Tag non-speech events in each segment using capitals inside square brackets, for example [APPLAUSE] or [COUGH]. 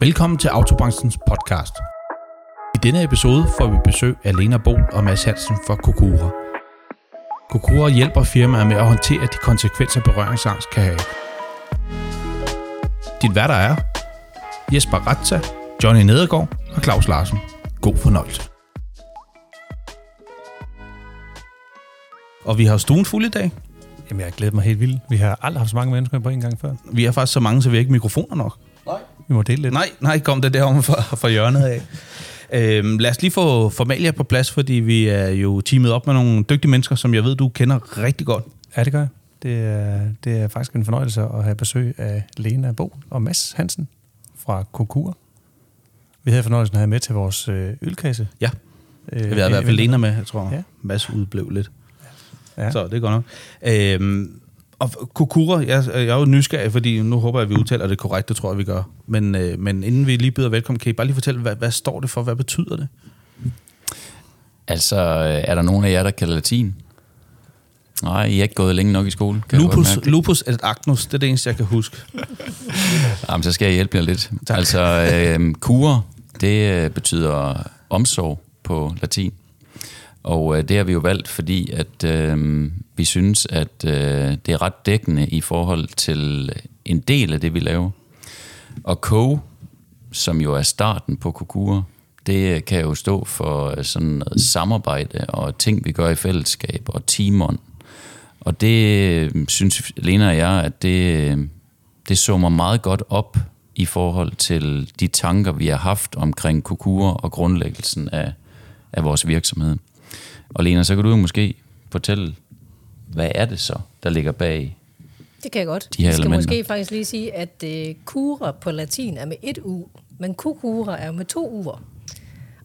Velkommen til Autobranchens podcast. I denne episode får vi besøg af Lena Bol og Mads Hansen fra Kokura. Kokura hjælper firmaer med at håndtere de konsekvenser berøringsangst kan have. Dit værter er Jesper Ratza, Johnny Nedergaard og Claus Larsen. God fornøjelse. Og vi har stuen fuld i dag. Jamen, jeg glæder mig helt vildt. Vi har aldrig haft så mange mennesker på en gang før. Vi er faktisk så mange, så vi har ikke mikrofoner nok. Vi må dele lidt. Nej, nej, kom det derom fra, fra hjørnet af. Øhm, lad os lige få formalia på plads, fordi vi er jo teamet op med nogle dygtige mennesker, som jeg ved, du kender rigtig godt. Ja, det gør jeg. Det er, det er faktisk en fornøjelse at have besøg af Lena Bo og Mads Hansen fra Kokur. Vi havde fornøjelsen at have med til vores øh, ølkasse. Ja, Øh, vi har i hvert fald Lena med, jeg tror. Ja. Mads udblev lidt. Ja. Ja. Så det er godt nok. Øhm, og Kokura, jeg, jeg er jo nysgerrig, fordi nu håber jeg, at vi udtaler det korrekt, det tror jeg, vi gør. Men, øh, men inden vi lige byder velkommen, kan I bare lige fortælle, hvad, hvad står det for? Hvad betyder det? Altså, øh, er der nogen af jer, der kan latin? Nej, I er ikke gået længe nok i skole. Kan Lupus, lupus et actus, det er det eneste, jeg kan huske. [LAUGHS] Jamen, så skal jeg hjælpe jer lidt. Tak. Altså, øh, kure, det øh, betyder omsorg på latin. Og øh, det har vi jo valgt, fordi at øh, vi synes, at øh, det er ret dækkende i forhold til en del af det, vi laver. Og ko, som jo er starten på kokure, det øh, kan jo stå for øh, sådan noget samarbejde og ting, vi gør i fællesskab og teamon. Og det øh, synes Lena og jeg, at det, det summer meget godt op i forhold til de tanker, vi har haft omkring Kokura og grundlæggelsen af, af vores virksomhed. Og Lena, så kan du jo måske fortælle, hvad er det så, der ligger bag? Det kan jeg godt. De her jeg skal elementer. måske faktisk lige sige, at uh, kura på latin er med et u, men kukura er med to u'er.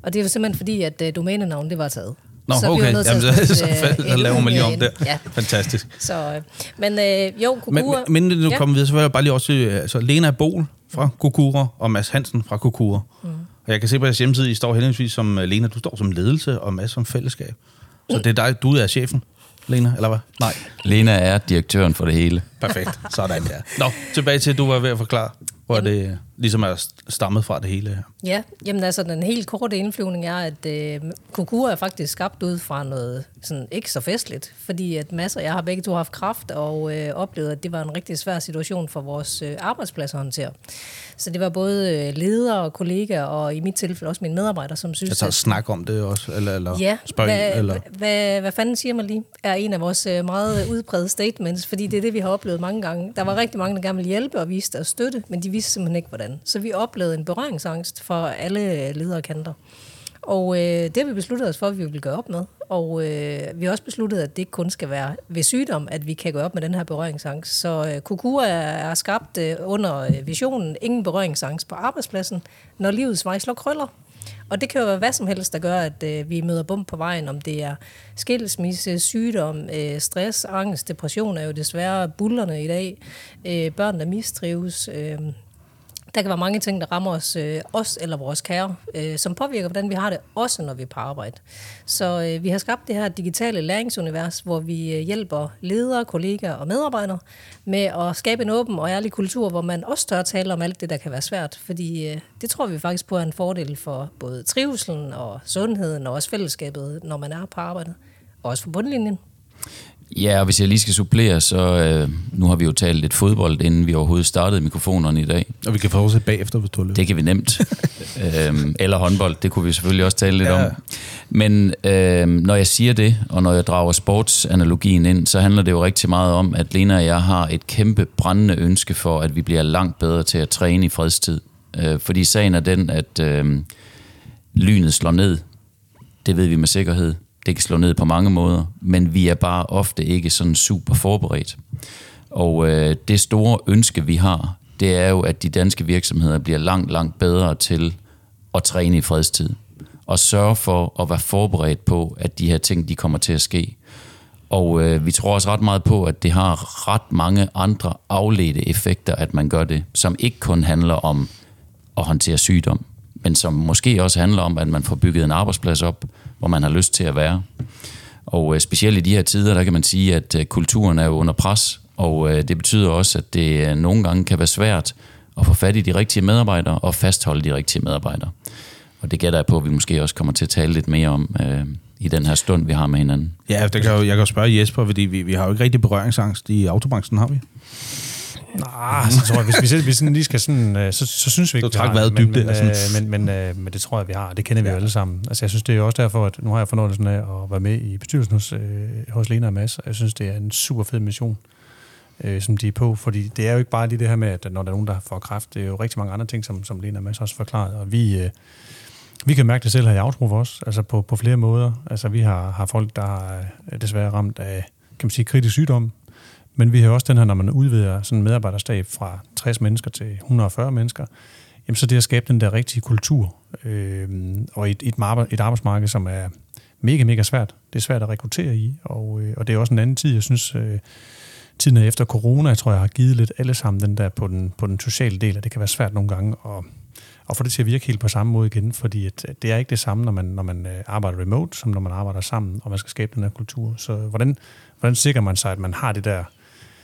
Og det er jo simpelthen fordi, at uh, domænenavnet det var taget. Nå, Så vi okay, til Jamen, at så, sætte, [LAUGHS] så, øh, så, laver man lige om der. Ja, Fantastisk. så, øh, men øh, jo, Men, kukura... men inden du ja. kommer videre, så vil jeg bare lige også sige, altså Lena Bol fra Kokura og Mads Hansen fra Kokura. Mm. Og jeg kan se på jeres hjemmeside, I står heldigvis som øh, Lena, du står som ledelse og Mads som fællesskab. Så det er dig, du er chefen, Lena, eller hvad? Nej. Lena er direktøren for det hele. Perfekt. Sådan der. Nå, tilbage til, at du var ved at forklare, hvor det ligesom er stammet fra det hele her. Ja, jamen altså den helt korte indflyvning er, at øh, Kokura er faktisk skabt ud fra noget sådan ikke så festligt, fordi at masser, jeg har begge to haft kraft og øh, oplevet, at det var en rigtig svær situation for vores øh, arbejdspladser at håndtere. Så det var både øh, ledere og kollegaer, og i mit tilfælde også mine medarbejdere, som synes, Jeg tager at snak om det også, eller, eller Ja, spørg hvad, eller... hvad, hvad fanden siger man lige, er en af vores øh, meget udbredte statements, fordi det er det, vi har oplevet mange gange. Der var rigtig mange, der gerne ville hjælpe og viste deres støtte, men de vidste simpelthen ikke, hvordan. Så vi oplevede en berøringsangst for alle ledere kanter. Og øh, det har vi besluttet os for, at vi vil gøre op med. Og øh, vi har også besluttet, at det ikke kun skal være ved sygdom, at vi kan gøre op med den her berøringsangst. Så øh, Kokura er, er skabt øh, under øh, visionen ingen berøringsangst på arbejdspladsen, når livets vej slår krøller. Og det kan jo være hvad som helst, der gør, at øh, vi møder bump på vejen, om det er skilsmisse, sygdom, øh, stress, angst, depression er jo desværre bullerne i dag, øh, børn, der mistrives. Øh, der kan være mange ting, der rammer os, øh, os eller vores kære, øh, som påvirker, hvordan vi har det, også når vi er på arbejde. Så øh, vi har skabt det her digitale læringsunivers, hvor vi øh, hjælper ledere, kollegaer og medarbejdere med at skabe en åben og ærlig kultur, hvor man også tør tale om alt det, der kan være svært. Fordi øh, det tror vi faktisk på er en fordel for både trivselen og sundheden og også fællesskabet, når man er på arbejdet. Og også for bundlinjen. Ja, og hvis jeg lige skal supplere, så øh, nu har vi jo talt lidt fodbold, inden vi overhovedet startede mikrofonerne i dag. Og vi kan fortsætte bagefter, hvis du har. Det kan vi nemt. [LAUGHS] øhm, eller håndbold, det kunne vi selvfølgelig også tale lidt Ja. om. Men øhm, når jeg siger det, og når jeg drager sportsanalogien ind, så handler det jo rigtig meget om, at Lena og jeg har et kæmpe brændende ønske for, at vi bliver langt bedre til at træne i fredstid. Øh, fordi sagen er den, at øh, lynet slår ned. Det ved vi med sikkerhed. Det kan slå ned på mange måder, men vi er bare ofte ikke sådan super forberedt. Og øh, det store ønske, vi har, det er jo, at de danske virksomheder bliver langt, langt bedre til at træne i fredstid. Og sørge for at være forberedt på, at de her ting, de kommer til at ske. Og øh, vi tror også ret meget på, at det har ret mange andre afledte effekter, at man gør det, som ikke kun handler om at håndtere sygdom, men som måske også handler om, at man får bygget en arbejdsplads op, hvor man har lyst til at være. Og øh, specielt i de her tider, der kan man sige, at øh, kulturen er jo under pres, og øh, det betyder også, at det øh, nogle gange kan være svært at få fat i de rigtige medarbejdere og fastholde de rigtige medarbejdere. Og det gætter jeg på, at vi måske også kommer til at tale lidt mere om øh, i den her stund, vi har med hinanden. Ja, det kan jeg, jo, jeg kan jo spørge Jesper, fordi vi, vi har jo ikke rigtig berøringsangst i autobranchen, har vi? Nej, så tror jeg, hvis vi, selv, hvis vi lige skal sådan, øh, så, så synes vi ikke, Så træk har vejret det, dybt men, men, sådan. øh, men, men, øh, men det tror jeg, vi har. Det kender vi ja. jo alle sammen. Altså, jeg synes, det er jo også derfor, at nu har jeg fornøjelsen af at være med i bestyrelsen hos, øh, hos Lena og Mads, og jeg synes, det er en super fed mission, øh, som de er på, fordi det er jo ikke bare lige det her med, at når der er nogen, der får kræft, det er jo rigtig mange andre ting, som, som Lena og Mads også forklaret, og vi... Øh, vi kan mærke det selv her i Outro for os, altså på, på flere måder. Altså vi har, har folk, der er desværre ramt af kan man sige, kritisk sygdom, men vi har også den her, når man udvider sådan en medarbejderstab fra 60 mennesker til 140 mennesker, jamen så det at skabe den der rigtige kultur, øh, og et, et, et arbejdsmarked, som er mega, mega svært. Det er svært at rekruttere i, og, øh, og det er også en anden tid, jeg synes, øh, tiden er efter corona, jeg tror, jeg har givet lidt alle sammen den der på den, på den sociale del, og det kan være svært nogle gange at, at få det til at virke helt på samme måde igen, fordi at, at det er ikke det samme, når man, når man øh, arbejder remote, som når man arbejder sammen, og man skal skabe den her kultur. Så hvordan, hvordan sikrer man sig, at man har det der,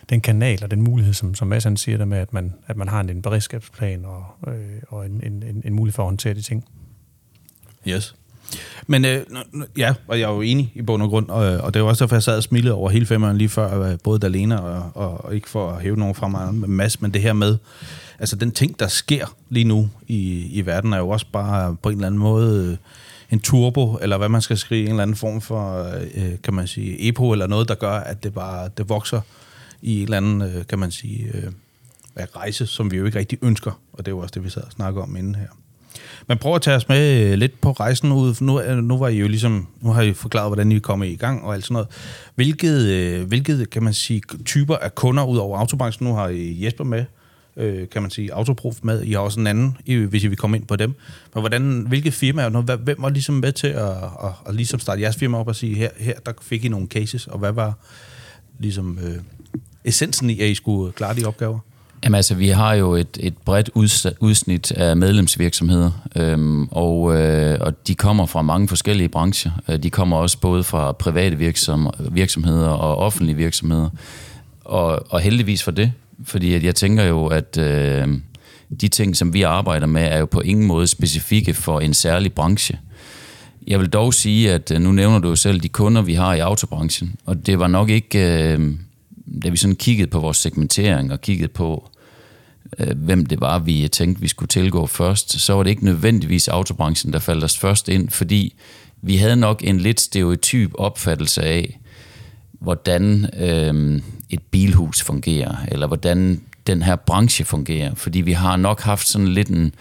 den kanal og den mulighed, som, som Mads han siger der med, at man, at man har en, en beredskabsplan og, øh, og en, en, en, en mulighed for at håndtere de ting? Yes. Men øh, ja, og jeg er jo enig i bund og grund, og, øh, og det var også derfor, jeg sad og smilede over hele femmeren lige før, øh, både Dalena og, og, og ikke for at hæve nogen fra mig med Mads, men det her med, altså den ting, der sker lige nu i, i verden, er jo også bare på en eller anden måde øh, en turbo, eller hvad man skal skrive, en eller anden form for, øh, kan man sige, epo, eller noget, der gør, at det bare det vokser i en eller anden, øh, kan man sige, øh, rejse, som vi jo ikke rigtig ønsker, og det er jo også det, vi sad og snakkede om inden her. Men prøv at tage os med øh, lidt på rejsen ud. for Nu, øh, nu var I jo ligesom, nu har I forklaret, hvordan I kommer i gang og alt sådan noget. Hvilket, øh, hvilket kan man sige, typer af kunder ud over autobranchen? Nu har I Jesper med, øh, kan man sige, Autoprof med. I har også en anden, hvis I vil komme ind på dem. Men hvordan, hvilke firmaer, hvem var ligesom med til at, at, at ligesom starte jeres firma op og sige, her, her der fik I nogle cases, og hvad var ligesom øh, essensen i, at I skulle øh, klare de opgaver? Jamen altså, vi har jo et, et bredt udsnit af medlemsvirksomheder, øhm, og, øh, og de kommer fra mange forskellige brancher. Øh, de kommer også både fra private virksom, virksomheder og offentlige virksomheder. Og, og heldigvis for det, fordi at jeg tænker jo, at øh, de ting, som vi arbejder med, er jo på ingen måde specifikke for en særlig branche. Jeg vil dog sige, at øh, nu nævner du jo selv de kunder, vi har i autobranchen, og det var nok ikke, øh, da vi sådan kiggede på vores segmentering og kiggede på, øh, hvem det var, vi tænkte, vi skulle tilgå først, så var det ikke nødvendigvis autobranchen, der faldt os først ind, fordi vi havde nok en lidt stereotyp opfattelse af, hvordan øh, et bilhus fungerer, eller hvordan den her branche fungerer. Fordi vi har nok haft sådan lidt en,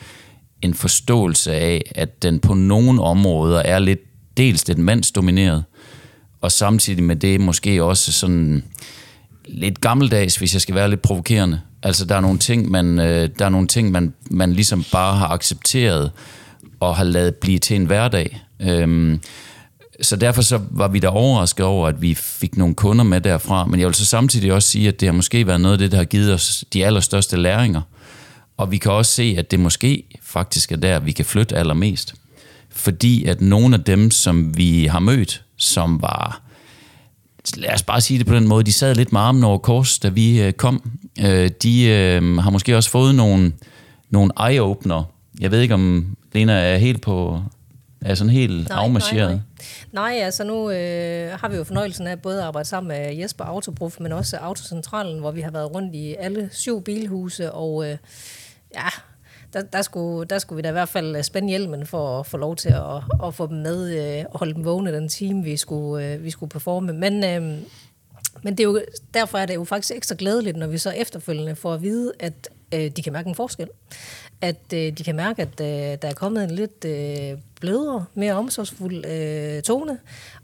en forståelse af, at den på nogle områder er lidt dels lidt mandsdomineret, og samtidig med det måske også sådan lidt gammeldags, hvis jeg skal være lidt provokerende. Altså, der er nogle ting, man, øh, der er nogle ting, man, man ligesom bare har accepteret og har lavet blive til en hverdag. Øhm, så derfor så var vi da overrasket over, at vi fik nogle kunder med derfra. Men jeg vil så samtidig også sige, at det har måske været noget af det, der har givet os de allerstørste læringer. Og vi kan også se, at det måske faktisk er der, vi kan flytte allermest. Fordi at nogle af dem, som vi har mødt, som var lad os bare sige det på den måde, de sad lidt med armen over kors, da vi øh, kom. Øh, de øh, har måske også fået nogle, nogle eye-opener. Jeg ved ikke, om Lena er helt på, er sådan helt afmarcheret. Nej, nej. nej, altså nu øh, har vi jo fornøjelsen af både at arbejde sammen med Jesper Autoprof, men også Autocentralen, hvor vi har været rundt i alle syv bilhuse, og øh, ja, der, der, skulle, der skulle vi da i hvert fald øh, spænde hjelmen for at få lov til at, at få dem med øh, og holde dem vågne den time, vi skulle, øh, vi skulle performe. Men, øh, men det er jo, derfor er det jo faktisk ekstra glædeligt, når vi så efterfølgende får at vide, at øh, de kan mærke en forskel. At øh, de kan mærke, at øh, der er kommet en lidt øh, blødere, mere omsorgsfuld øh, tone,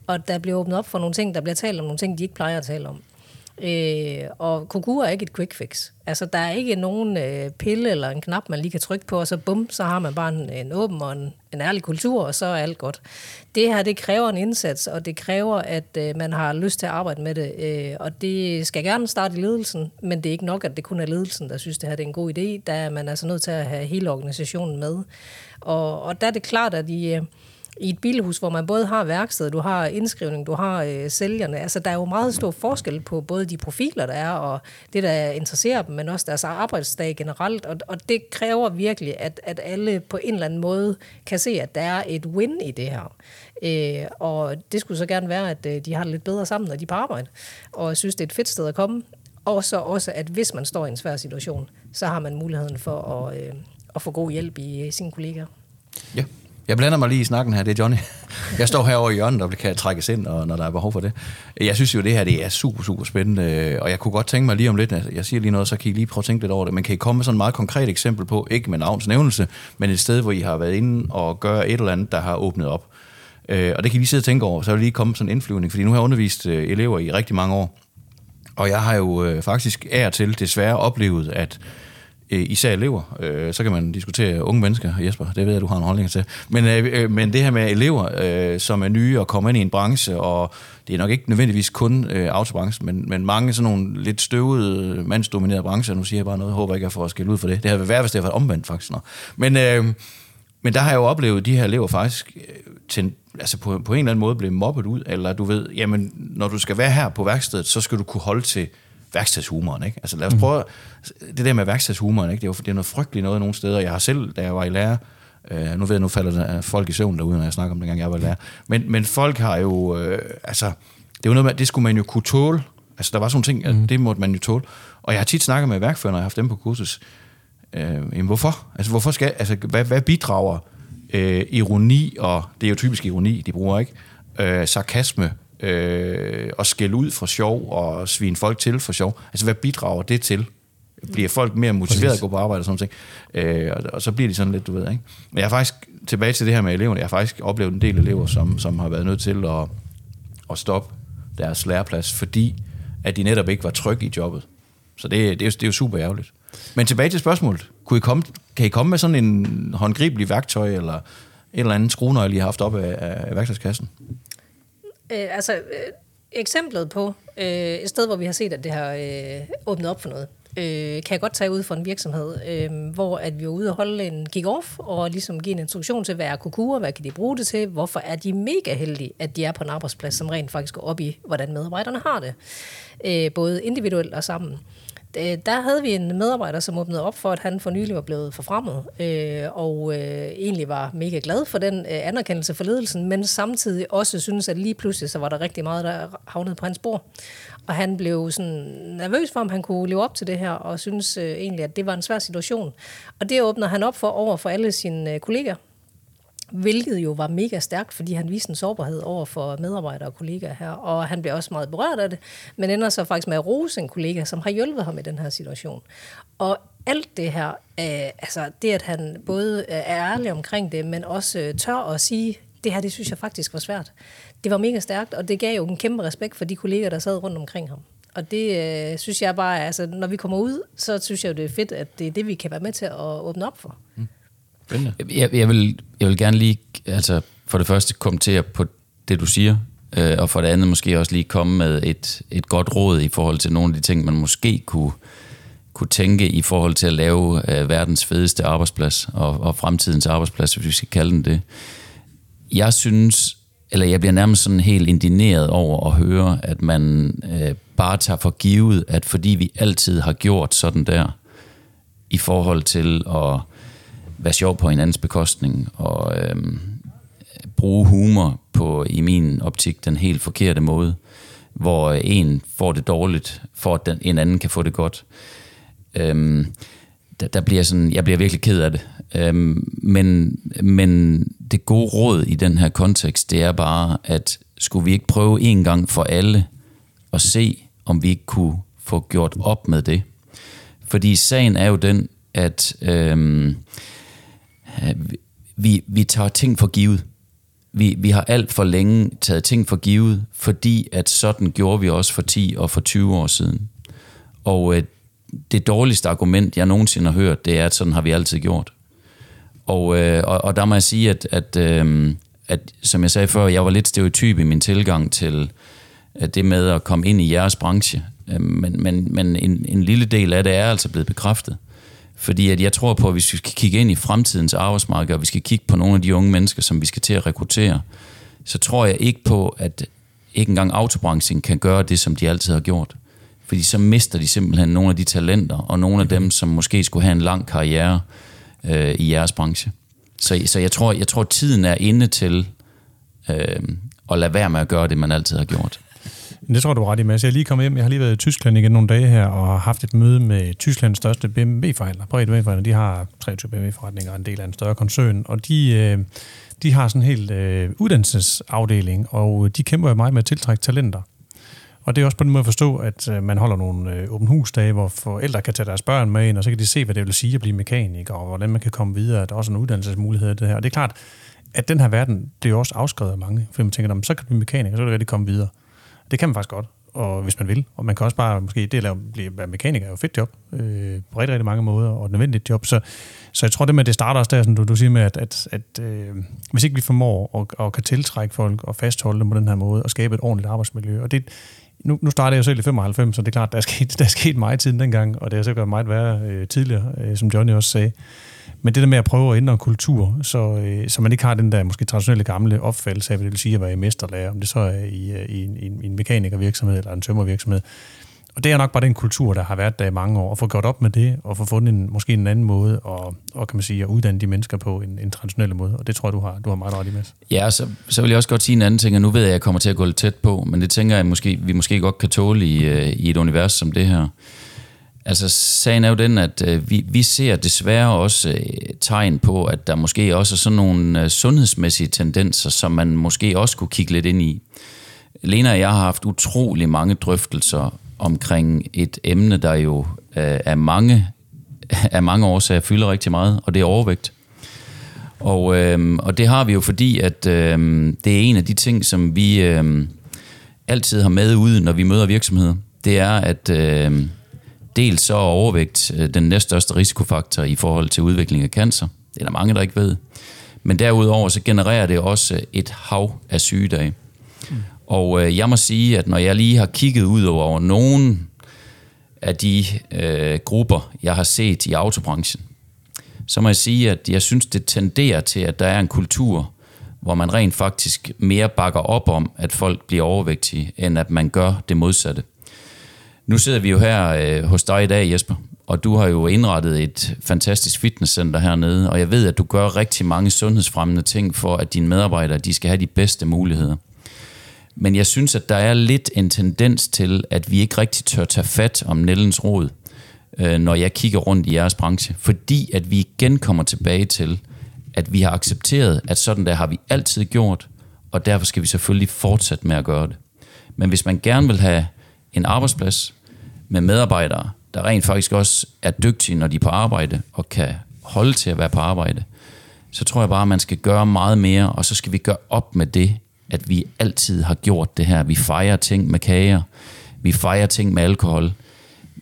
og der bliver åbnet op for nogle ting, der bliver talt om nogle ting, de ikke plejer at tale om. Øh, og konkur er ikke et quick fix. Altså, der er ikke nogen øh, pille eller en knap, man lige kan trykke på, og så bum, så har man bare en, en åben og en, en ærlig kultur, og så er alt godt. Det her, det kræver en indsats, og det kræver, at øh, man har lyst til at arbejde med det. Øh, og det skal gerne starte i ledelsen, men det er ikke nok, at det kun er ledelsen, der synes, det her det er en god idé. Der er man altså nødt til at have hele organisationen med. Og, og der er det klart, at i... Øh, i et bilhus, hvor man både har værksted, du har indskrivning, du har øh, sælgerne. Altså, der er jo meget stor forskel på både de profiler, der er, og det, der interesserer dem, men også deres arbejdsdag generelt. Og, og det kræver virkelig, at, at alle på en eller anden måde kan se, at der er et win i det her. Øh, og det skulle så gerne være, at øh, de har det lidt bedre sammen, når de er på arbejde. Og synes, det er et fedt sted at komme. Og så også, at hvis man står i en svær situation, så har man muligheden for at, øh, at få god hjælp i øh, sine kollegaer. Ja. Jeg blander mig lige i snakken her, det er Johnny. Jeg står herovre i hjørnet, og kan trækkes ind, og når der er behov for det. Jeg synes jo, det her det er super, super spændende, og jeg kunne godt tænke mig lige om lidt, jeg siger lige noget, så kan I lige prøve at tænke lidt over det, men kan I komme med sådan et meget konkret eksempel på, ikke med navns nævnelse, men et sted, hvor I har været inde og gøre et eller andet, der har åbnet op. Øh, og det kan vi sidde og tænke over, så vil lige komme sådan en indflyvning, fordi nu har jeg undervist øh, elever i rigtig mange år, og jeg har jo øh, faktisk af til desværre oplevet, at øh, især elever, øh, så kan man diskutere unge mennesker, Jesper, det ved jeg, du har en holdning til, men, øh, øh, men det her med elever, øh, som er nye og kommer ind i en branche, og det er nok ikke nødvendigvis kun øh, autobranchen, men, men mange sådan nogle lidt støvede, øh, mandsdominerede brancher, nu siger jeg bare noget, jeg håber ikke, jeg får skille ud for det. Det har været hvis det har været omvendt faktisk. Nå. Men, øh, men der har jeg jo oplevet de her elever faktisk øh, til, altså på, på en eller anden måde blive mobbet ud, eller du ved, jamen, når du skal være her på værkstedet, så skal du kunne holde til værkstedshumoren, ikke? Altså lad os mhm. prøve, mm. det der med værkstedshumoren, ikke? Det er jo det er noget frygteligt noget nogle steder. Jeg har selv, da jeg var i lærer, øh, nu ved jeg, nu falder der folk i søvn derude, når jeg snakker om det, gang jeg var i lærer, men, men folk har jo, øh, altså, det er jo noget med, det skulle man jo kunne tåle, altså der var sådan nogle ting, mm. det måtte man jo tåle, og jeg har tit snakket med værkfører, når jeg har haft dem på kursus, øh, jamen hvorfor? Altså hvorfor skal, altså hvad, hvad bidrager øh, ironi, og det er jo typisk ironi, de bruger, ikke? Øh, sarkasme, øh, og skælde ud for sjov, og svine folk til for sjov. Altså, hvad bidrager det til? Bliver folk mere motiveret Præcis. at gå på arbejde og sådan noget? Øh, og, og så bliver de sådan lidt, du ved, ikke? Men jeg har faktisk, tilbage til det her med eleverne, jeg har faktisk oplevet en del elever, som, som har været nødt til at, at stoppe deres læreplads, fordi at de netop ikke var trygge i jobbet. Så det, det, er, jo, det er jo super ærgerligt. Men tilbage til spørgsmålet. Kunne I komme, kan I komme med sådan en håndgribelig værktøj, eller en eller anden skruenøgle, I har haft op af, af værktøjskassen? Øh, altså, øh, eksemplet på øh, et sted, hvor vi har set, at det har øh, åbnet op for noget, øh, kan jeg godt tage ud for en virksomhed, øh, hvor at vi var ude og holde en kick-off, og ligesom give en instruktion til, hvad er kukurer, hvad kan de bruge det til, hvorfor er de mega heldige, at de er på en arbejdsplads, som rent faktisk går op i, hvordan medarbejderne har det, øh, både individuelt og sammen. Øh, der havde vi en medarbejder, som åbnede op for, at han for nylig var blevet forfremmet, øh, og øh, egentlig var mega glad for den øh, anerkendelse for ledelsen, men samtidig også synes, at lige pludselig så var der rigtig meget, der havnede på hans bord. Og han blev sådan nervøs for, om han kunne leve op til det her, og synes øh, egentlig, at det var en svær situation. Og det åbner han op for over for alle sine øh, kolleger, hvilket jo var mega stærkt, fordi han viste en sårbarhed over for medarbejdere og kollegaer her, og han blev også meget berørt af det, men ender så faktisk med at rose en kollega, som har hjulpet ham i den her situation. Og alt det her, øh, altså det at han både øh, er ærlig omkring det, men også øh, tør at sige, det her, det synes jeg faktisk var svært. Det var mega stærkt, og det gav jo en kæmpe respekt for de kolleger, der sad rundt omkring ham. Og det øh, synes jeg bare, altså når vi kommer ud, så synes jeg jo, det er fedt, at det er det, vi kan være med til at åbne op for. Mm. Jeg, jeg, vil, jeg vil gerne lige, altså for det første kommentere på det, du siger, øh, og for det andet måske også lige komme med et, et godt råd i forhold til nogle af de ting, man måske kunne, kunne tænke i forhold til at lave øh, verdens fedeste arbejdsplads og, og fremtidens arbejdsplads, hvis vi skal kalde den det. Jeg synes, eller jeg bliver nærmest sådan helt indineret over at høre, at man øh, bare tager for givet, at fordi vi altid har gjort sådan der, i forhold til at være sjov på hinandens bekostning og øh, bruge humor på, i min optik, den helt forkerte måde, hvor en får det dårligt, for at den, en anden kan få det godt. Øh, der, der bliver sådan, jeg bliver virkelig ked af det. Øhm, men, men det gode råd i den her kontekst, det er bare, at skulle vi ikke prøve en gang for alle at se, om vi ikke kunne få gjort op med det. Fordi sagen er jo den, at øhm, Øh, Øh, vi, vi tager ting for givet. Vi, vi har alt for længe taget ting for givet, fordi at sådan gjorde vi også for 10 og for 20 år siden. Og øh, det dårligste argument, jeg nogensinde har hørt, det er, at sådan har vi altid gjort. Og, øh, og, og der må jeg sige, at, at, øh, at som jeg sagde før, jeg var lidt stereotyp i min tilgang til at det med at komme ind i jeres branche. Øh, men, men, men en, en lille del af det er altså blevet bekræftet. Fordi at jeg tror på, at hvis vi skal kigge ind i fremtidens arbejdsmarked, og vi skal kigge på nogle af de unge mennesker, som vi skal til at rekruttere, så tror jeg ikke på, at ikke engang autobranchen kan gøre det, som de altid har gjort. Fordi så mister de simpelthen nogle af de talenter, og nogle af dem, som måske skulle have en lang karriere øh, i jeres branche. Så, så jeg, tror, jeg tror, tiden er inde til øh, at lade være med at gøre det, man altid har gjort. Det tror du er ret i, Mads. Jeg er lige kommet hjem. Jeg har lige været i Tyskland igen nogle dage her, og har haft et møde med Tysklands største BMW-forhandler. Privat BMW-forhandler. De har 23 BMW-forretninger og en del af en større koncern, og de, øh, de har sådan en helt øh, uddannelsesafdeling, og de kæmper jo meget med at tiltrække talenter. Og det er også på den måde at forstå, at øh, man holder nogle øh, åben husdage, hvor forældre kan tage deres børn med ind, og så kan de se, hvad det vil sige at blive mekaniker, og hvordan man kan komme videre. Der er også en uddannelsesmulighed i det her. Og det er klart, at den her verden, det er jo også afskrevet af mange, fordi man tænker, så kan du blive mekaniker, så kan du rigtig komme videre. Det kan man faktisk godt, og hvis man vil. Og man kan også bare måske det at blive mekaniker er jo et fedt job, øh, på rigtig, rigtig mange måder, og et nødvendigt job. Så, så jeg tror det med, at det starter også der, som du, du siger med, at, at, at øh, hvis ikke vi formår at, og kan tiltrække folk og fastholde dem på den her måde, og skabe et ordentligt arbejdsmiljø, og det, nu, nu startede jeg jo selv i 95, så det er klart, der er sket, [LAUGHS] der er sket meget tiden dengang, og det har sikkert meget værre øh, tidligere, øh, som Johnny også sagde. Men det der med at prøve at ændre en kultur, så, øh, så man ikke har den der måske traditionelle gamle opfattelse af, hvad det vil sige at være mesterlærer, om det så er i, øh, i, en, i en mekanikervirksomhed eller en tømmervirksomhed. Og det er nok bare den kultur, der har været der i mange år, og få gjort op med det, og få fundet en, måske en anden måde, og, og kan man sige, at uddanne de mennesker på en, en traditionel måde. Og det tror jeg, du har, du har meget ret i, med. Ja, så, så vil jeg også godt sige en anden ting, og nu ved jeg, at jeg kommer til at gå lidt tæt på, men det tænker jeg, måske, vi måske godt kan tåle i, øh, i et univers som det her. Altså, sagen er jo den, at øh, vi, vi ser desværre også øh, tegn på, at der måske også er sådan nogle øh, sundhedsmæssige tendenser, som man måske også kunne kigge lidt ind i. Lena og jeg har haft utrolig mange drøftelser omkring et emne, der jo øh, er mange, af mange årsager fylder rigtig meget, og det er overvægt. Og, øh, og det har vi jo fordi, at øh, det er en af de ting, som vi øh, altid har med ude, når vi møder virksomheder. Det er, at øh, dels så er overvægt øh, den næststørste risikofaktor i forhold til udvikling af cancer. Det er der mange, der ikke ved. Men derudover så genererer det også et hav af sygedage. Mm. Og øh, jeg må sige, at når jeg lige har kigget ud over nogen af de øh, grupper, jeg har set i autobranchen, så må jeg sige, at jeg synes, det tenderer til, at der er en kultur, hvor man rent faktisk mere bakker op om, at folk bliver overvægtige, end at man gør det modsatte. Nu sidder vi jo her øh, hos dig i dag, Jesper, og du har jo indrettet et fantastisk fitnesscenter hernede, og jeg ved, at du gør rigtig mange sundhedsfremmende ting for, at dine medarbejdere de skal have de bedste muligheder. Men jeg synes, at der er lidt en tendens til, at vi ikke rigtig tør tage fat om Nellens råd, øh, når jeg kigger rundt i jeres branche. Fordi at vi igen kommer tilbage til, at vi har accepteret, at sådan der har vi altid gjort, og derfor skal vi selvfølgelig fortsætte med at gøre det. Men hvis man gerne vil have en arbejdsplads med medarbejdere, der rent faktisk også er dygtige, når de er på arbejde, og kan holde til at være på arbejde, så tror jeg bare, at man skal gøre meget mere, og så skal vi gøre op med det, at vi altid har gjort det her. Vi fejrer ting med kager, vi fejrer ting med alkohol,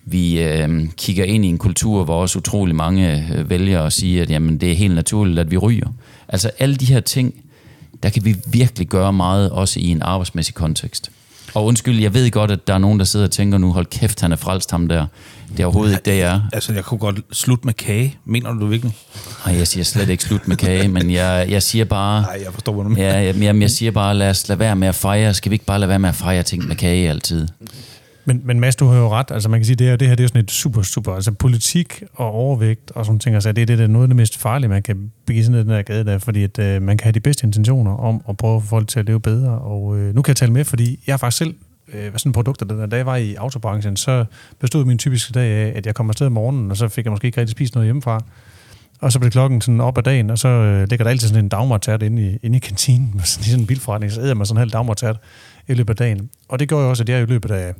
vi øh, kigger ind i en kultur, hvor også utrolig mange øh, vælger at sige, at jamen, det er helt naturligt, at vi ryger. Altså alle de her ting, der kan vi virkelig gøre meget, også i en arbejdsmæssig kontekst. Og undskyld, jeg ved godt, at der er nogen, der sidder og tænker nu, hold kæft, han er frelst ham der. Det er overhovedet ikke det, jeg er. Altså, jeg kunne godt slutte med kage. Mener du virkelig? Nej, jeg siger slet ikke slut med kage, men jeg, jeg siger bare... Nej, jeg forstår, hvad du mener. Ja, jeg, jeg, jeg siger bare, lad os lade være med at fejre. Skal vi ikke bare lade være med at fejre ting med kage altid? Men, men Mads, du har jo ret. Altså man kan sige, det her, det her det er sådan et super, super... Altså politik og overvægt og sådan ting, altså det, det er noget af det mest farlige, man kan begive sådan den der gade der, fordi at, øh, man kan have de bedste intentioner om at prøve at få folk til at leve bedre. Og øh, nu kan jeg tale med, fordi jeg har faktisk selv øh, sådan produkter, der, da jeg var i autobranchen, så bestod min typiske dag af, at jeg kom afsted om morgenen, og så fik jeg måske ikke rigtig spist noget hjemmefra. Og så blev klokken sådan op ad dagen, og så øh, ligger der altid sådan en dagmartært inde i, inde i kantinen, med sådan, i sådan en bilforretning, så æder man sådan en halv dagmartært i løbet af dagen. Og det gjorde jo også, at jeg i løbet af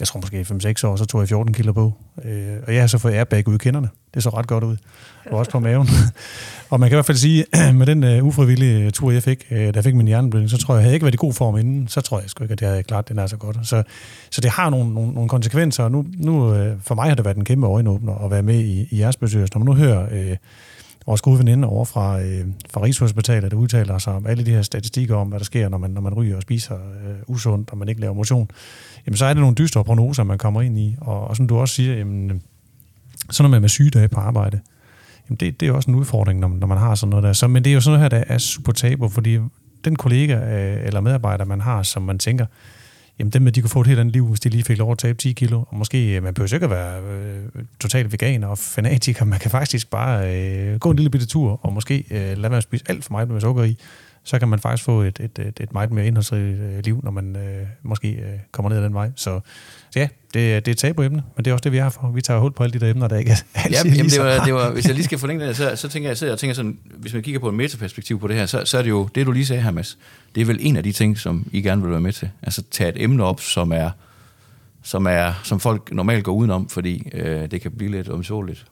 jeg tror måske 5-6 år, så tog jeg 14 kilo på. Øh, og jeg har så fået airbag ud i kinderne. Det så ret godt ud. Og også på maven. [LAUGHS] og man kan i hvert fald sige, [CLEARS THROAT] med den uh, ufrivillige tur, jeg fik, uh, da jeg fik min hjerneblødning, så tror jeg, jeg havde ikke været i god form inden. Så tror jeg sgu ikke, at jeg havde klart den er så godt. Så, så det har nogle, nogle, nogle konsekvenser. Og nu, nu uh, for mig har det været en kæmpe øjenåbner at være med i, i jeres bestyrelse. Når man nu hører uh, vores gode veninde over fra, øh, fra Rigshospitalet, der udtaler sig om alle de her statistikker om, hvad der sker, når man, når man ryger og spiser øh, usundt, og man ikke laver motion, jamen så er det nogle dystre prognoser, man kommer ind i. Og, og som du også siger, jamen, øh, Sådan noget med, med sygedage på arbejde. Jamen det, det er også en udfordring, når, når man har sådan noget der. Så, men det er jo sådan noget her, der er super tabu, fordi den kollega øh, eller medarbejder, man har, som man tænker, jamen dem de kunne få et helt andet liv, hvis de lige fik lov at tabe 10 kilo. Og måske, øh, man behøver ikke at være øh, totalt veganer og fanatiker, man kan faktisk bare øh, gå en lille bitte tur, og måske øh, lade være at spise alt for meget med sukker i, så kan man faktisk få et, et, et, et meget mere indholdsrigt øh, liv, når man øh, måske øh, kommer ned ad den vej. Så, så ja, det, det er et tabuemne, men det er også det, vi har for. Vi tager hul på alle de der emner, der ikke er altid Ja, jamen, det var, det var, hvis jeg lige skal forlænge det, så, så tænker jeg, så jeg tænker sådan, hvis man kigger på et metaperspektiv på det her, så, så er det jo, det du lige sagde her, Mads, det er vel en af de ting, som I gerne vil være med til. Altså tage et emne op, som er, som er, som folk normalt går udenom, fordi øh, det kan blive lidt omsåeligt.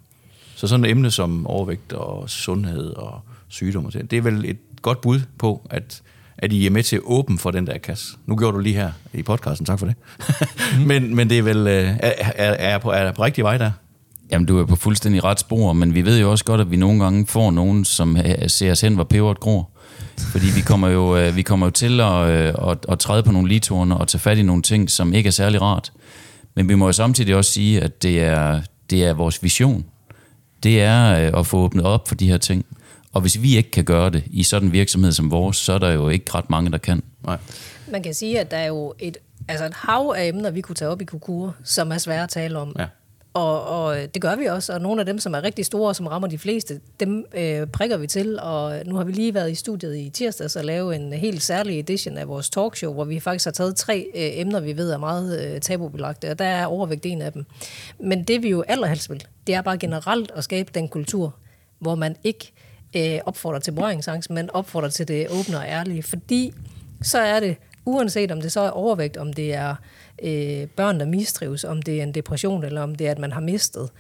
Så sådan et emne som overvægt og sundhed og sygdom, og det er vel et godt bud på, at, at I er med til at åbne for den der kasse. Nu gjorde du lige her i podcasten, tak for det. Mm. [LAUGHS] men, men det er vel, øh, er, er, er, på, er jeg på rigtig vej der? Jamen, du er på fuldstændig ret spor, men vi ved jo også godt, at vi nogle gange får nogen, som øh, ser os hen, hvor peberet gror. Fordi vi kommer jo, øh, vi kommer jo til at, at, at træde på nogle litorne og tage fat i nogle ting, som ikke er særlig rart. Men vi må jo samtidig også sige, at det er, det er vores vision. Det er at få åbnet op for de her ting. Og hvis vi ikke kan gøre det i sådan en virksomhed som vores, så er der jo ikke ret mange, der kan. Nej. Man kan sige, at der er jo et, altså et hav af emner, vi kunne tage op i Kukur, som er svære at tale om. Ja. Og, og det gør vi også, og nogle af dem, som er rigtig store, og som rammer de fleste, dem øh, prikker vi til, og nu har vi lige været i studiet i tirsdags og lave en helt særlig edition af vores talkshow, hvor vi faktisk har taget tre øh, emner, vi ved er meget øh, tabubelagte, og der er overvægt en af dem. Men det vi jo allerhelst vil, det er bare generelt at skabe den kultur, hvor man ikke øh, opfordrer til berøringsangst, men opfordrer til det åbne og ærlige, fordi så er det, uanset om det så er overvægt, om det er øh, børn, der mistrives, om det er en depression, eller om det er, at man har mistet.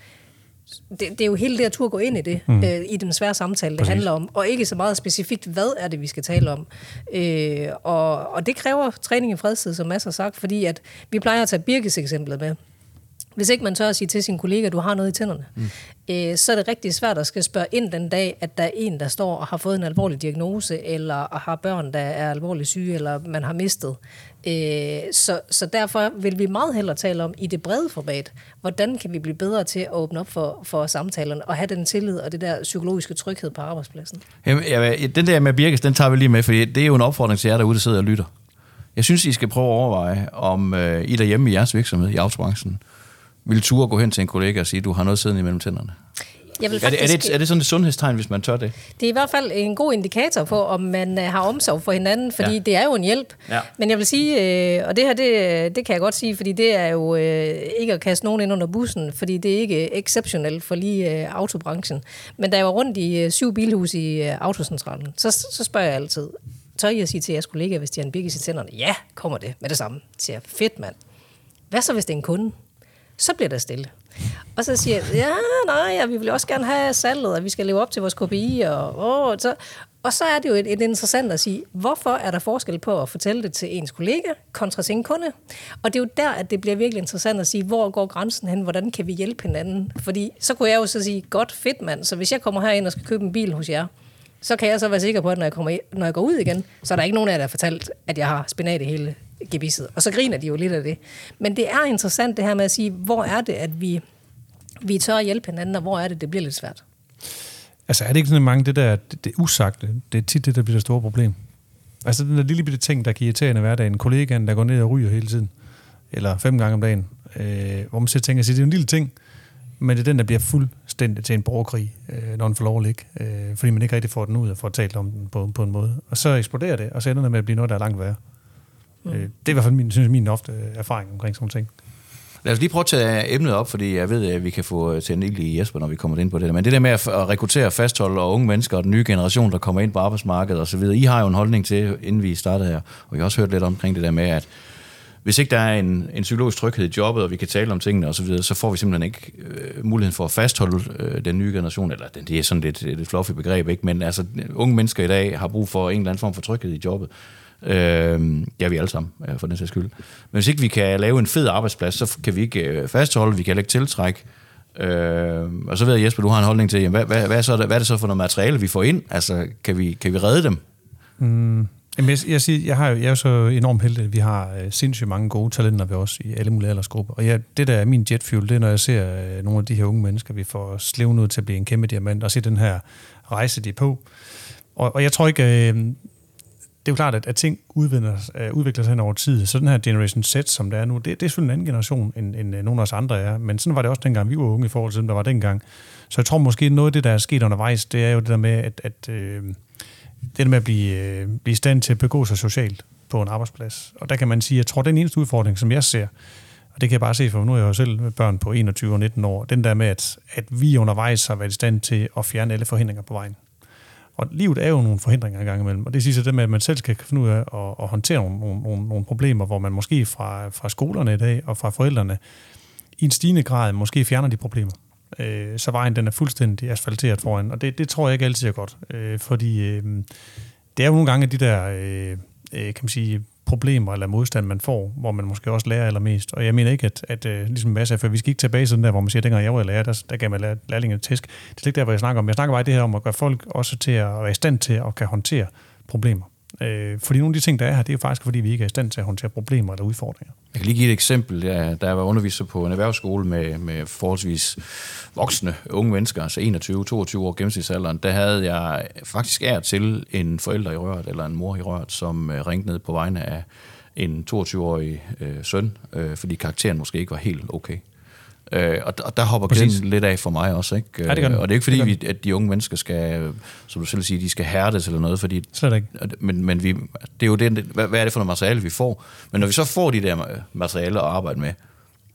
Det, det er jo hele det at turde gå ind i det, mm. øh, i den svære samtale, det Præcis. handler om, og ikke så meget specifikt, hvad er det, vi skal tale om. Øh, og, og det kræver træning i fredstid, som Mads har sagt, fordi at vi plejer at tage Birkes eksemplet med. Hvis ikke man tør at sige til sin kollega, at du har noget i tænderne, mm. øh, så er det rigtig svært at skal spørge ind den dag, at der er en, der står og har fået en alvorlig diagnose, eller har børn, der er alvorligt syge, eller man har mistet. Øh, så, så derfor vil vi meget hellere tale om i det brede format, hvordan kan vi blive bedre til at åbne op for, for samtalerne, og have den tillid og det der psykologiske tryghed på arbejdspladsen. Jamen, jeg, den der med Birkes, den tager vi lige med, for det er jo en opfordring til jer derude, der sidder og lytter. Jeg synes, I skal prøve at overveje, om øh, I derhjemme i jeres virksomhed, i autobranchen, vil ture gå hen til en kollega og sige, du har noget siddende imellem tænderne. Jeg vil Er det, er, det, er det sådan et sundhedstegn, hvis man tør det? Det er i hvert fald en god indikator på, om man øh, har omsorg for hinanden, fordi Ja. det er jo en hjælp. Ja. Men jeg vil sige, øh, og det her, det, det kan jeg godt sige, fordi det er jo øh, ikke at kaste nogen ind under bussen, fordi det er ikke exceptionelt for lige autobranchen. Men da jeg var rundt i syv bilhus i autocentralen, så, så spørger jeg altid, tør I at sige til jeres kollegaer, hvis de har en birkes i tænderne? Ja, kommer det med det samme. Så siger jeg, fedt mand. Hvad så, hvis det er en kunde? Så bliver der stille. Og så siger jeg, ja, nej, ja, vi vil også gerne have salget, og vi skal leve op til vores KPI. Og, åh, så, og så er det jo et, et interessant at sige, hvorfor er der forskel på at fortælle det til ens kollega kontra sin kunde? Og det er jo der, at det bliver virkelig interessant at sige, hvor går grænsen hen, hvordan kan vi hjælpe hinanden? Fordi så kunne jeg jo så sige, godt fedt mand, så hvis jeg kommer herind og skal købe en bil hos jer, så kan jeg så være sikker på, at når jeg, kommer når jeg går ud igen, så er der ikke nogen af jer, der har fortalt, at jeg har spinat i hele gebisset. Og så griner de jo lidt af det. Men det er interessant det her med at sige, hvor er det, at vi, vi tør at hjælpe hinanden, og hvor er det, det bliver lidt svært. Altså er det ikke sådan mange, det der, det, det usagte, det er tit det, der bliver det store problem. Altså den der lille bitte ting, der kan irritere en i hverdagen, kollegaen, der går ned og ryger hele tiden, eller fem gange om dagen, øh, hvor man så tænker sig, det er en lille ting, men det er den, der bliver fuldstændig til en borgerkrig, øh, når den får lov at ligge, øh, fordi man ikke rigtig får den ud og får talt om den på, på en måde. Og så eksploderer det, og så ender det med at blive noget, der er langt værre. Mm. Øh, det er i hvert fald min, synes jeg, min ofte øh, erfaring omkring sådan ting. Lad os lige prøve at tage øh, emnet op, fordi jeg ved, at vi kan få til en ild i Jesper, når vi kommer ind på det der. Men det der med at rekruttere og fastholde og unge mennesker og den nye generation, der kommer ind på arbejdsmarkedet osv., I har jo en holdning til, inden vi startede her, og jeg har også hørt lidt omkring det der med, at hvis ikke der er en, en psykologisk tryghed i jobbet, og vi kan tale om tingene osv., så, så får vi simpelthen ikke øh, muligheden for at fastholde øh, den nye generation, eller den, det er sådan lidt et fluffy begreb, ikke? men altså, unge mennesker i dag har brug for en eller anden form for tryghed i jobbet. Øh, ja, er vi alle sammen, øh, for den sags skyld. Men hvis ikke vi kan lave en fed arbejdsplads, så kan vi ikke øh, fastholde, vi kan heller ikke tiltrække. Øh, og så ved jeg, Jesper, du har en holdning til, jamen, hvad, hvad, hvad, er så, hvad er det så for noget materiale, vi får ind? Altså, kan vi, kan vi redde dem? Mm, Jamen, jeg, jeg, siger, jeg, har, jo- jeg er jo så enormt heldig, at vi har øh, sindssygt mange gode talenter ved os i alle mulige aldersgrupper. Og jeg, det der er min jetfuel, det er, når jeg ser øh, nogle af de her unge mennesker, vi får slevet ud til at blive en kæmpe diamant, og se den her rejse, de er på. Og, og jeg tror ikke, øh, det er jo klart, at, at ting udvikler, øh, udvikler sig hen over tid. Så den her Generation Z, som der er nu, det, det er selvfølgelig en anden generation, end, end øh, nogle af os andre er. Men sådan var det også dengang, vi var unge i forhold til dem, der var dengang. Så jeg tror måske, noget af det, der er sket undervejs, det er jo det der med, at, at øh, det der med at blive, øh, blive i stand til at begå sig socialt på en arbejdsplads. Og der kan man sige, jeg tror, den eneste udfordring, som jeg ser, og det kan jeg bare se, for nu er jeg jo selv med børn på 21 og 19 år, den der med, at, at vi undervejs har været i stand til at fjerne alle forhindringer på vejen. Og livet er jo nogle forhindringer engang imellem, og det siger sig det med, at man selv skal finde ud af at, at håndtere nogle, nogle, nogle, nogle problemer, hvor man måske fra, fra skolerne i dag og fra forældrene i en stigende grad måske fjerner de problemer. Øh, så vejen den er fuldstændig asfalteret foran, og det, det tror jeg ikke altid er godt, øh, fordi øh, det er jo nogle gange de der, øh, øh, kan man sige, problemer eller modstand, man får, hvor man måske også lærer allermest. Og jeg mener ikke, at, at at ligesom Mads for vi skal ikke tilbage til den der, hvor man siger, at dengang jeg var lærer, der, der gav man lær- et tæsk. Det er slet ikke der, hvor jeg snakker om. Jeg snakker bare det her om at gøre folk også til at være i stand til at kan håndtere problemer. Øh, fordi nogle af de ting, der er her, det er faktisk, fordi vi ikke er i stand til at håndtere problemer eller udfordringer. Jeg kan lige give et eksempel. Ja, da jeg var underviser på en erhvervsskole med, med forholdsvis voksne unge mennesker, altså 21-22 år gennemsnitsalderen, der havde jeg faktisk ær til en forælder i røret, eller en mor i røret, som øh, ringte ned på vegne af en 22-årig øh, søn, øh, fordi karakteren måske ikke var helt okay. Øh, og, og der hopper Præcis. lidt af for mig også. Ikke? Ja, det den. og det er ikke fordi, vi, at de unge mennesker skal, øh, som du selv siger, de skal hærdes eller noget, fordi Slet ikke. men, men vi, det er jo det, hvad, hvad er det for noget materiale, vi får? Men når vi så får de der ma- materialer at arbejde med,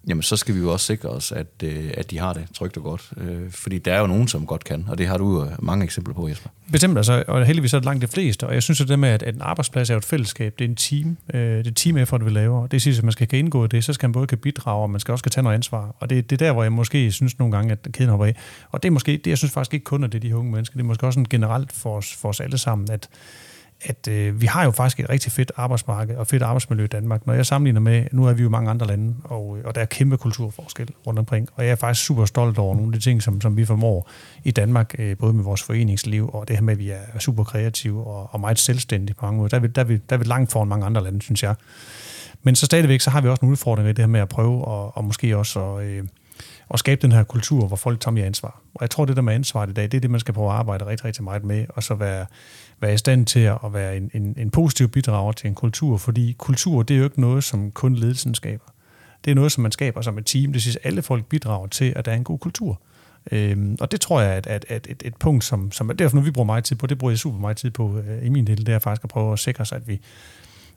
jamen så skal vi jo også sikre os, at, øh, at de har det trygt og godt. Øh, fordi der er jo nogen, som godt kan, og det har du jo øh, mange eksempler på, Jesper. Bestemt, altså, og heldigvis er det langt de fleste, og jeg synes at det med, at at en arbejdsplads er jo et fællesskab, det er en team, øh, det er team effort, vi laver, det siger, at man skal kan indgå i det, så skal man både kan bidrage, og man skal også kan tage noget ansvar, og det, det er der, hvor jeg måske synes nogle gange, at kæden hopper af, og det er måske, det jeg synes faktisk ikke kun, at det er de unge mennesker, det er måske også sådan generelt for os, for os alle sammen, at at øh, vi har jo faktisk et rigtig fedt arbejdsmarked og fedt arbejdsmiljø i Danmark. Når jeg sammenligner med, nu er vi jo mange andre lande, og, øh, og der er kæmpe kulturforskel rundt omkring, og jeg er faktisk super stolt over nogle af de ting, som, som vi formår i Danmark, øh, både med vores foreningsliv og det her med, at vi er super kreative og, og meget selvstændige på mange måder. Der er, vi, der, er vi, der er vi langt foran mange andre lande, synes jeg. Men så stadigvæk, så har vi også nogle udfordringer i det her med at prøve, og, og måske også at, øh, at skabe den her kultur, hvor folk tager mere ansvar. Og jeg tror, det der med ansvar i dag, det er det, man skal prøve at arbejde rigtig, rigtig meget med, og så være, være i stand til at være en, en, en positiv bidrager til en kultur, fordi kultur, det er jo ikke noget, som kun ledelsen skaber. Det er noget, som man skaber som et team. Det synes, alle folk bidrager til, at der er en god kultur. Øhm, og det tror jeg, at, at, at et, et punkt, som, som derfor noget, vi bruger meget tid på, det bruger jeg super meget tid på øh, i min del, det er faktisk at prøve at sikre sig, at vi,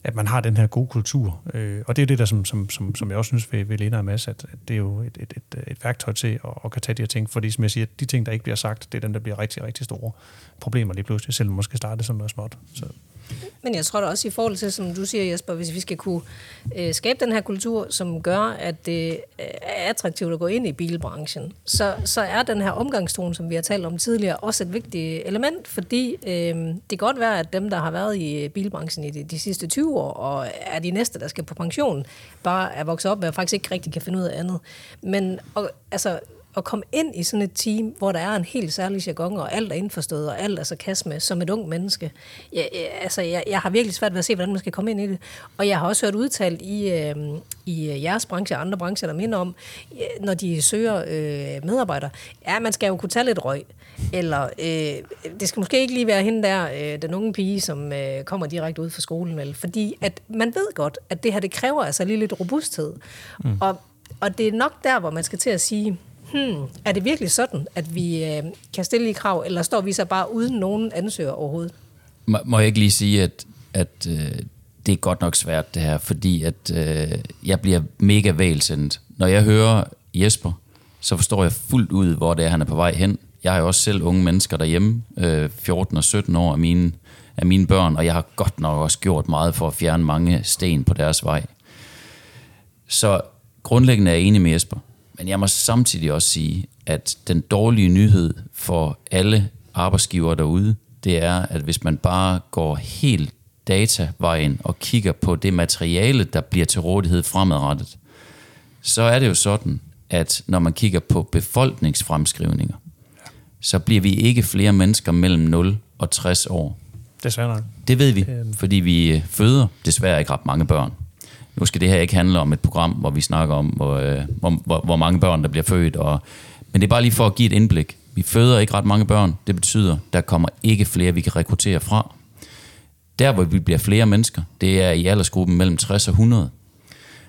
at man har den her gode kultur. Øh, og det er det, der, som, som, som, som jeg også synes ved, ved Lena og Mads, at, at det er jo et, et, et, et værktøj til at, at kan tage de her ting. Fordi som jeg siger, de ting, der ikke bliver sagt, det er dem, der bliver rigtig, rigtig store problemer lige pludselig, selvom man skal starte som noget småt. Så. Men jeg tror da også i forhold til, som du siger Jesper, hvis vi skal kunne øh, skabe den her kultur, som gør, at det øh, er attraktivt at gå ind i bilbranchen, så, så er den her omgangstone, som vi har talt om tidligere, også et vigtigt element, fordi øh, det kan godt være, at dem, der har været i bilbranchen i de, de sidste 20 år, og er de næste, der skal på pension, bare er vokset op med, og faktisk ikke rigtig kan finde ud af andet. Men og, altså, at komme ind i sådan et team, hvor der er en helt særlig jargon, og alt er indforstået, og alt er sarkasme, som et ung menneske. Jeg, jeg, altså, jeg, jeg har virkelig svært ved at se, hvordan man skal komme ind i det. Og jeg har også hørt udtalt i, øh, i jeres branche og andre brancher, der minder om, når de søger øh, medarbejdere, ja, man skal jo kunne tage lidt røg. Eller øh, det skal måske ikke lige være hende der, øh, den unge pige, som øh, kommer direkte ud fra skolen. Vel? Fordi at man ved godt, at det her, det kræver altså lige lidt robusthed. Mm. Og, og det er nok der, hvor man skal til at sige, hmm, er det virkelig sådan, at vi øh, kan stille i krav, eller står vi så bare uden nogen ansøger overhovedet? Må, må jeg ikke lige sige, at, at øh, det er godt nok svært det her, fordi at øh, jeg bliver mega vælsendt. Når jeg hører Jesper, så forstår jeg fuldt ud, hvor det er, han er på vej hen. Jeg har jo også selv unge mennesker derhjemme, øh, 14 og 17 år af mine, af mine børn, og jeg har godt nok også gjort meget for at fjerne mange sten på deres vej. Så grundlæggende er jeg enig med Jesper. Men jeg må samtidig også sige, at den dårlige nyhed for alle arbejdsgivere derude, det er, at hvis man bare går helt datavejen og kigger på det materiale, der bliver til rådighed fremadrettet, så er det jo sådan, at når man kigger på befolkningsfremskrivninger, så bliver vi ikke flere mennesker mellem 0 og 60 år. Desværre nok. Det ved vi, Øhm. fordi vi øh, føder desværre ikke ret mange børn. Nu skal det her ikke handle om et program, hvor vi snakker om, hvor, øh, hvor, hvor, hvor mange børn, der bliver født. Og, men det er bare lige for at give et indblik. Vi føder ikke ret mange børn. Det betyder, der kommer ikke flere, vi kan rekruttere fra. Der, hvor vi bliver flere mennesker, det er i aldersgruppen mellem 60 og 100.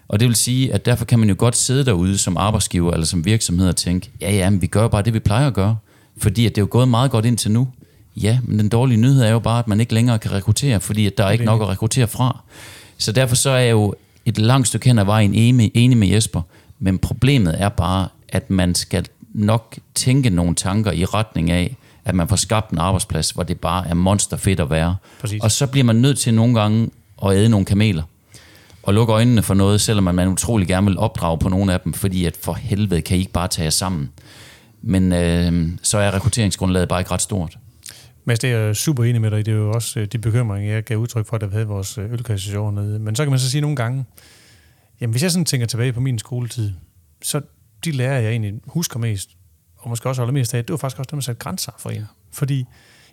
Og det vil sige, at derfor kan man jo godt sidde derude som arbejdsgiver eller som virksomhed og tænke, ja, ja, men vi gør bare det, vi plejer at gøre. Fordi at det er jo gået meget godt indtil nu. Ja, men den dårlige nyhed er jo bare, at man ikke længere kan rekruttere, fordi at der er ikke nok at rekruttere fra. Så derfor så er jo et langt stykke hen ad vejen enig, enig med Jesper. Men problemet er bare, at man skal nok tænke nogle tanker i retning af, at man får skabt en arbejdsplads, hvor det bare er monsterfedt at være. Præcis. Og så bliver man nødt til nogle gange at æde nogle kameler og lukke øjnene for noget, selvom man utrolig gerne vil opdrage på nogle af dem, fordi at for helvede kan I ikke bare tage jer sammen. Men øh, så er rekrutteringsgrundlaget bare ikke ret stort. Mads, det er jeg super enig med dig i. Det er jo også øh, de bekymringer, jeg gav udtryk for, da vi havde vores øh, ølkassation nede. Men så kan man så sige nogle gange, jamen hvis jeg sådan tænker tilbage på min skoletid, så de lærer jeg egentlig husker mest, og måske også holder mest af, det var faktisk også dem, der satte grænser for en. Fordi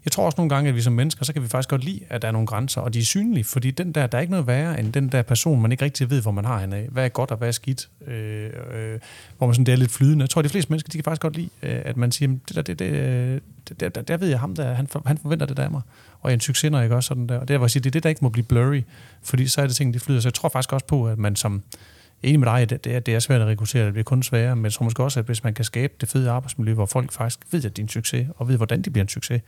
jeg tror også nogle gange, at vi som mennesker, så kan vi faktisk godt lide, at der er nogle grænser, og de er synlige, fordi den der, der er ikke noget værre end den der person, man ikke rigtig ved, hvor man har hende af. Hvad er godt og hvad er skidt? Øh, øh, hvor man sådan, det er lidt flydende. Jeg tror, de fleste mennesker, de kan faktisk godt lide, øh, at man siger, det der, det, det, det, der, der, der ved jeg ham, der, han, for, han forventer det der af mig. Og jeg er en succes, når jeg gør sådan der. Og det er, hvor jeg siger, det er det, der ikke må blive blurry, fordi så er det ting, de flyder. Så jeg tror faktisk også på, at man som, enig med dig, det, det, er, det er svært at rekruttere, det bliver kun sværere, men jeg tror måske også, at hvis man kan skabe det fede arbejdsmiljø, hvor folk faktisk ved, at det er en succes, og ved, hvordan de bliver en succes,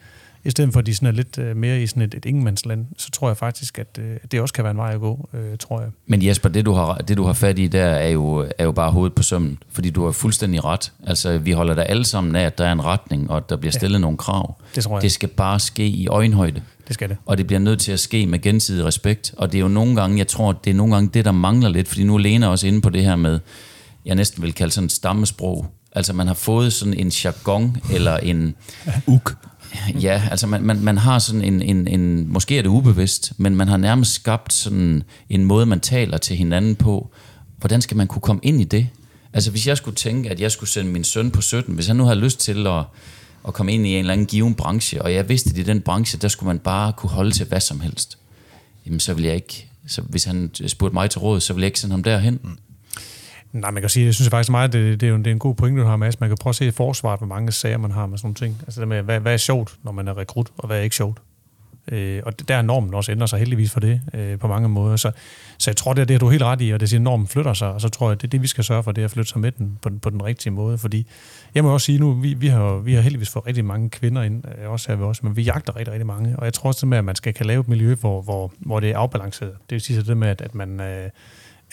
i stedet for at de sådan er lidt øh, mere i sådan et, et ingenmandsland, så tror jeg faktisk, at øh, det også kan være en vej at gå, øh, tror jeg. Men Jesper, det du, har, det du har fat i der, er jo, er jo bare hovedet på sømmen, fordi du har fuldstændig ret. Altså, vi holder der alle sammen af, at der er en retning, og at der bliver stillet ja. nogle krav. Det tror jeg. Det skal bare ske i øjenhøjde. Det skal det. Og det bliver nødt til at ske med gensidig respekt. Og det er jo nogle gange, jeg tror, det er nogle gange det, der mangler lidt, fordi nu er Lena også inde på det her med, jeg næsten vil kalde sådan et stammesprog. Altså man har fået sådan en jargon, eller en... [LAUGHS] Uk. Ja, altså man, man, man har sådan en, en, en, måske er det ubevidst, men man har nærmest skabt sådan en måde, man taler til hinanden på. Hvordan skal man kunne komme ind i det? Altså hvis jeg skulle tænke, at jeg skulle sende min søn på 17, hvis han nu havde lyst til at, at komme ind i en eller anden given branche, og jeg vidste, at i den branche, der skulle man bare kunne holde til hvad som helst, jamen så ville jeg ikke, så hvis han spurgte mig til råd, så ville jeg ikke sende ham derhen. Mm. Nej, man kan sige, jeg synes faktisk meget, det, det, er jo, det er en god pointe, du har, Mads. Man kan prøve at se i forsvaret, hvor mange sager man har med sådan nogle ting. Altså det med, hvad, hvad er sjovt, når man er rekrut, og hvad er ikke sjovt. Øh, og der er normen også ændrer sig heldigvis for det øh, på mange måder. Så, så jeg tror, det er det, er du helt ret i, og det siger, at normen flytter sig, og så tror jeg, det er det, vi skal sørge for, det er at flytte sig med den på, den på den rigtige måde. Fordi jeg må også sige nu, vi, vi, har, vi har heldigvis fået rigtig mange kvinder ind, øh, også her ved os, men vi jagter rigtig, rigtig mange. Og jeg tror også, det med, at man skal kan lave et miljø, hvor, hvor, hvor det er afbalanceret. Det vil sige så det med, at, at man... Øh,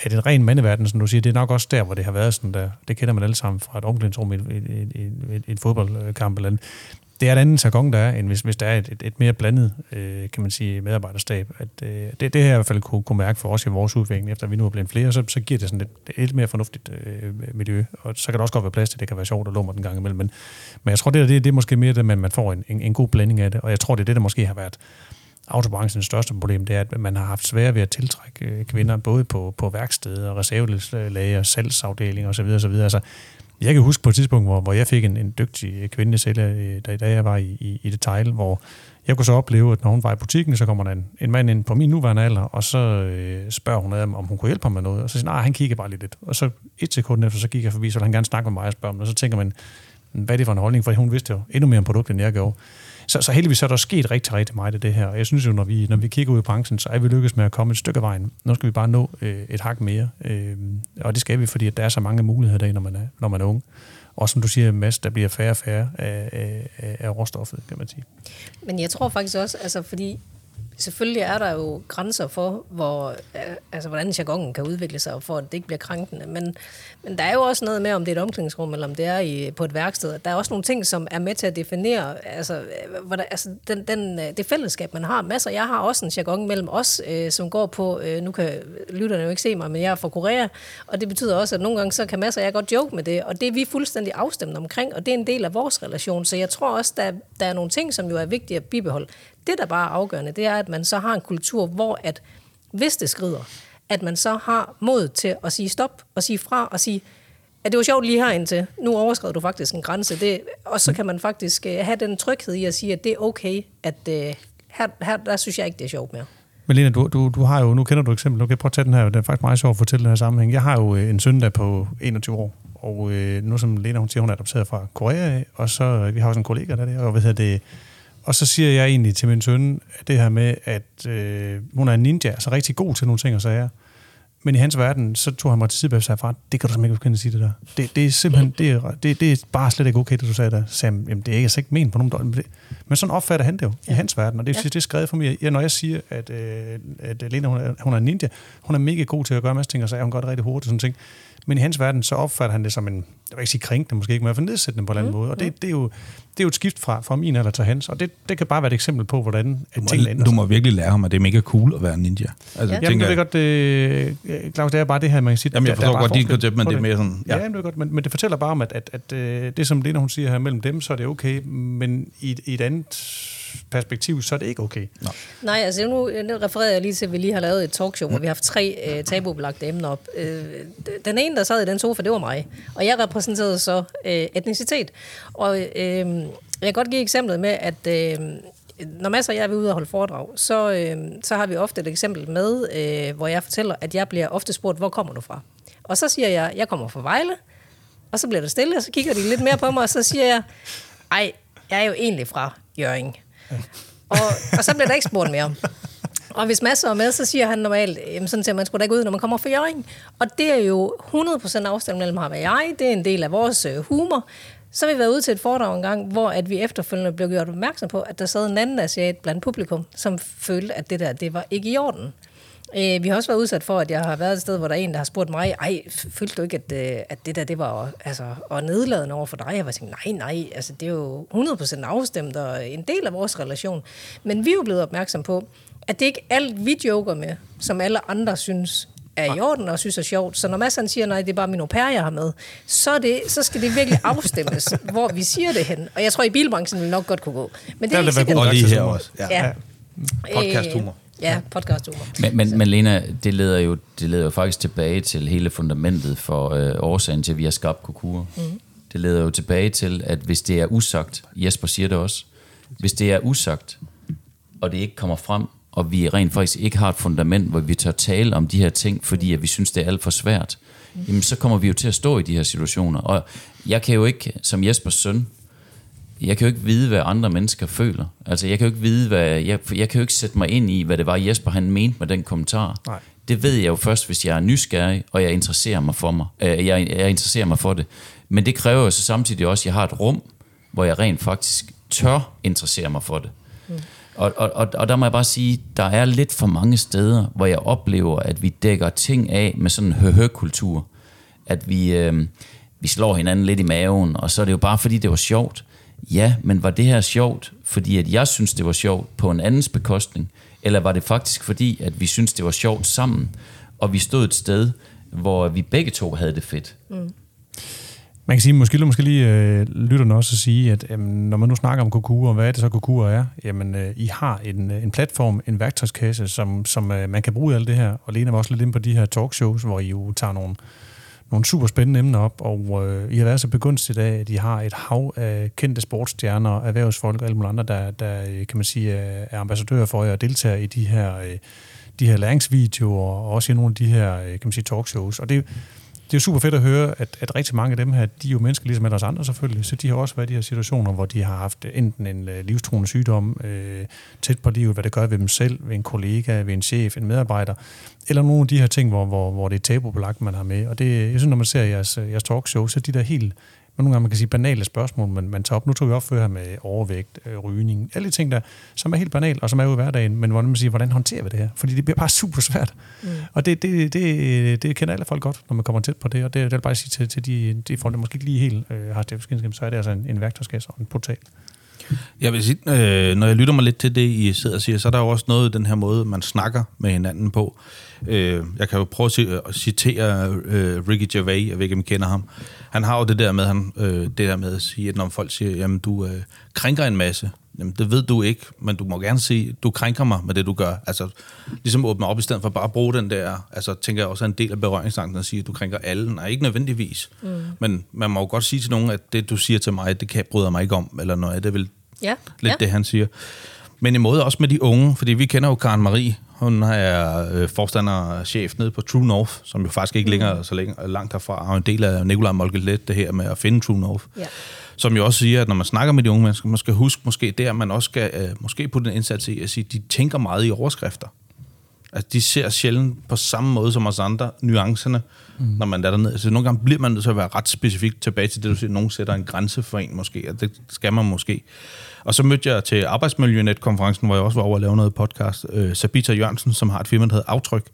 at en ren mandeverden, som du siger, det er nok også der, hvor det har været sådan der. Det kender man alle sammen fra et omklædningsrum i, i en fodboldkamp eller andet. Det er en anden jargon, der er, end hvis, hvis der er et, et, et mere blandet, øh, kan man sige, medarbejderstab. At, øh, det, det her i hvert fald kunne, kunne mærke for os i vores udvikling, efter vi nu er blevet flere, så, så giver det sådan et, et lidt mere fornuftigt øh, miljø. Og så kan der også godt være plads til, det kan være sjovt at lummer den gang imellem. Men, men jeg tror, det, er, det, det er måske mere det, at man får en, en, en god blanding af det. Og jeg tror, det er det, der måske har været autobranchens største problem, det er, at man har haft svært ved at tiltrække øh, kvinder, både på, på værksteder, reservelager, salgsafdelinger osv. osv. Altså, jeg kan huske på et tidspunkt, hvor, hvor jeg fik en, en dygtig kvindelig sælger, øh, da, da jeg var i, i, i detail, hvor jeg kunne så opleve, at når hun var i butikken, så kommer der en, en mand ind på min nuværende alder, og så øh, spørger hun, om, om hun kunne hjælpe ham med noget, og så siger han, ah, han kigger bare lige lidt. Og så et sekund efter, så gik jeg forbi, så ville han gerne snakke med mig og spørge mig, og så tænker man, hvad er det for en holdning, for hun vidste jo endnu mere om produktet, end jeg gjorde. Så, så heldigvis er der sket rigtig, rigtig meget af det her. Og jeg synes jo, når vi, når vi kigger ud i branchen, så er vi lykkedes med at komme et stykke af vejen. Nu skal vi bare nå øh, et hak mere. Øh, og det skal vi, fordi at der er så mange muligheder i dag, når man er, når man er ung. Og som du siger, Mads, der bliver færre og færre af, af, af råstoffet, kan man sige. Men jeg tror faktisk også, altså fordi selvfølgelig er der jo grænser for, hvor, øh, altså, hvordan jargonen kan udvikle sig, for at det ikke bliver krænkende. Men, men der er jo også noget med, om det er et omklædningsrum, eller om det er i, på et værksted. Der er også nogle ting, som er med til at definere altså, øh, hvordan, altså, den, den, øh, det fællesskab, man har. Masser. Jeg har også en jargon mellem os, øh, som går på, øh, nu kan lytterne jo ikke se mig, men jeg er fra Korea, og det betyder også, at nogle gange så kan masser jeg godt joke med det, og det er vi fuldstændig afstemt omkring, og det er en del af vores relation. Så jeg tror også, der, der er nogle ting, som jo er vigtige at bibeholde. Det, der bare er afgørende, det er, at man så har en kultur, hvor at, hvis det skrider, at man så har mod til at sige stop, og sige fra, og sige, at det var sjovt lige herind til. Nu overskred du faktisk en grænse. Det, og så kan man faktisk øh, have den tryghed i at sige, at det er okay, at uh, her, her der synes jeg ikke, det er sjovt mere. Men Lena, du, du, du har jo, nu kender du et eksempel, nu kan prøve at tage den her, det er faktisk meget sjovt at fortælle den her sammenhæng. Jeg har jo øh, en søn, der på 21 år, og øh, nu som Lena, hun siger, hun er adopteret fra Korea og så, vi har også en kollega, der der, og hvad hedder det, og så siger jeg egentlig til min søn det her med, at øh, hun er en ninja, altså rigtig god til nogle ting og sager. Men i hans verden, så tog han mig til side og sagde, far, det kan du simpelthen ikke begynde at sige det der. Det, det er simpelthen, det er, det, det er bare slet ikke okay, det du sagde der. Så sagde, jamen, det er ikke, altså ikke ment på nogen dårlig. Men, det, men sådan opfatter han det jo ja. i hans verden, og det, ja. det er skrevet for mig. Ja, når jeg siger, at, øh, at Lena, hun er, hun er ninja, hun er mega god til at gøre en masse ting, og så er hun godt rigtig hurtigt sådan ting. Men i hans verden, så opfatter han det som en, jeg vil ikke sige krænkende, måske ikke, men i hvert fald nedsættende på en eller anden mm. måde. Og det, det, er jo, det er jo et skift fra, fra min alder til hans, og det, det kan bare være et eksempel på, hvordan du må, tingene ændrer Du må virkelig lære ham, at det er mega cool at være ninja. Altså, ja. Jamen, det er godt, øh, Claus, det er bare det her, man kan sige. Jamen, jeg forstår godt dit koncept, men det er mere sådan... Ja, ja jamen, det er godt, men, men det fortæller bare om, at, at, at, at det, som Lena hun siger her mellem dem, så er det okay, men i, i et andet perspektiv, så er det ikke okay. Nå. Nej, altså nu, nu refererer jeg lige til, at vi lige har lavet et talkshow, hvor vi har haft tre øh, tabubelagte emner op. Øh, den ene, der sad i den sofa, det var mig. Og jeg repræsenterede så øh, etnicitet. Og øh, jeg kan godt give eksemplet med, at øh, når masser af jer er ude og holde foredrag, så, øh, så har vi ofte et eksempel med, øh, hvor jeg fortæller, at jeg bliver ofte spurgt, hvor kommer du fra? Og så siger jeg, jeg kommer fra Vejle. Og så bliver der stille, og så kigger de lidt mere på mig, og så siger jeg, ej, jeg er jo egentlig fra Jørgen. Og, og så bliver der ikke spurgt mere. Og hvis masser er med, så siger han normalt, jamen sådan ser man sgu da ikke ud, når man kommer fra Jørgen. Og det er jo 100% afstand mellem ham og jeg. Det er en del af vores øh, humor. Så har vi været ude til et foredrag en gang, hvor at vi efterfølgende blev gjort opmærksom på, at der sad en anden asiat blandt publikum, som følte, at det der, det var ikke i orden. Øh, vi har også været udsat for, at jeg har været et sted, hvor der er en, der har spurgt mig, ej, følte du ikke, at, øh, at det der, det var altså, og nedladende over for dig? Jeg var tænkt, nej, nej, altså, det er jo 100% afstemt og en del af vores relation. Men vi er jo blevet opmærksom på, at det ikke alt, vi joker med, som alle andre synes er i orden og synes er sjovt. Så når Mads siger, nej, det er bare min au pair, jeg har med, så, det, så skal det virkelig afstemmes, [LAUGHS] hvor vi siger det hen. Og jeg tror, i bilbranchen vil nok godt kunne gå. Men det er ikke sikkert. Og lige her også. Ja. ja. Podcast humor. Ja, podcast humor. Men, men, men Lena, det leder, jo, det leder jo faktisk tilbage til hele fundamentet for øh, årsagen til, at vi har skabt Kokura. Mm. Det leder jo tilbage til, at hvis det er usagt, Jesper siger det også, hvis det er usagt, og det ikke kommer frem, og vi rent faktisk ikke har et fundament, hvor vi tør tale om de her ting, fordi at vi synes, det er alt for svært, jamen så kommer vi jo til at stå i de her situationer. Og jeg kan jo ikke, som Jespers søn, jeg kan jo ikke vide, hvad andre mennesker føler. Altså, jeg kan jo ikke vide, hvad... Jeg, jeg kan jo ikke sætte mig ind i, hvad det var, Jesper han mente med den kommentar. Nej. Det ved jeg jo først, hvis jeg er nysgerrig, og jeg interesserer mig for mig. Øh, jeg, jeg interesserer mig for det. Men det kræver jo så samtidig også, at jeg har et rum, hvor jeg rent faktisk tør interessere mig for det. Og, og, og, og der må jeg bare sige, der er lidt for mange steder, hvor jeg oplever, at vi dækker ting af med sådan en høhø-kultur. At vi, øh, vi slår hinanden lidt i maven, og så er det jo bare fordi, det var sjovt. Ja, men var det her sjovt, fordi at jeg synes, det var sjovt på en andens bekostning? Eller var det faktisk fordi, at vi synes, det var sjovt sammen, og vi stod et sted, hvor vi begge to havde det fedt? Mm. Man kan sige, måske, måske lige øh, lytterne også at sige, at øh, når man nu snakker om Kokura, hvad er det så Kokura er? Jamen, øh, I har en, øh, en platform, en værktøjskasse, som, som øh, man kan bruge i alt det her. Og Lena var også lidt inde på de her talkshows, hvor I jo tager nogle, nogle super spændende emner op, og øh, I har været så begunstigt af, at I har et hav af kendte sportsstjerner, erhvervsfolk og alle mulige andre, der, der øh, kan man sige, øh, er ambassadører for jer og deltager i de her, øh, de her læringsvideoer, og også i nogle af de her øh, kan man sige, talkshows. Og det, det er jo super fedt at høre, at, at rigtig mange af dem her, de er jo mennesker ligesom alle os andre selvfølgelig, så de har også været i de her situationer, hvor de har haft enten en øh, livstruende sygdom øh, tæt på livet, hvad det gør ved dem selv, ved en kollega, ved en chef, en medarbejder, eller nogle af de her ting, hvor, hvor, hvor det er tabubelagt, man har med. Og det, jeg synes, når man ser jeres, øh, jeres talkshow, så er de der helt nogle gange man kan sige banale spørgsmål, man, man tager op. Nu tog vi op før her med overvægt, øh, rygning, alle de ting der, som er helt banale, og som er jo i hverdagen, men hvordan man siger, hvordan håndterer vi det her? Fordi det bliver bare super svært. Mm. Og det, det, det, det kender alle folk godt, når man kommer tæt på det, og det, det vil bare sige til, til de, de folk, der måske ikke lige helt øh, har stiftskendskab, så er det altså en, en værktøjskasse og en portal. Jeg vil sige, øh, når jeg lytter mig lidt til det, I sidder og siger, så er der jo også noget den her måde, man snakker med hinanden på. Øh, jeg kan jo prøve at øh, citere øh, Ricky Gervais, jeg ved ikke, om I kender ham. Han har jo det der med, han, øh, det der med at sige, at når folk siger, jamen du øh, krænker en masse, jamen det ved du ikke, men du må gerne sige, du krænker mig med det, du gør. Altså ligesom åbne op i stedet for bare at bruge den der, altså tænker jeg også er en del af berøringsangsten at sige, at du krænker alle. Nej, ikke nødvendigvis. Mm. Men man må jo godt sige til nogen, at det du siger til mig, det kan bryder mig ikke om, eller noget af det vil ja. lidt ja. det, han siger. Men i måde også med de unge, fordi vi kender jo Karen Marie. Hun er øh, forstander og chef nede på True North, som jo faktisk ikke ligger så længe, langt herfra, og en del af Nikolaj Molkelet, det her med at finde True North. Ja. Som jo også siger, at når man snakker med de unge mennesker, man skal huske måske der, man også skal øh, måske putte en indsats i at sige, at de tænker meget i overskrifter. Altså, de ser sjældent på samme måde som os andre nuancerne, mm. når man er dernede. Altså, nogle gange bliver man nødt til at være ret specifikt tilbage til det, du siger, nogen sætter en grænse for en måske, og det skal man måske. Og så mødte jeg til Arbejdsmiljønet-konferencen, hvor jeg også var over at lave noget podcast, øh, Sabita Jørgensen, som har et firma, der hedder Aftryk,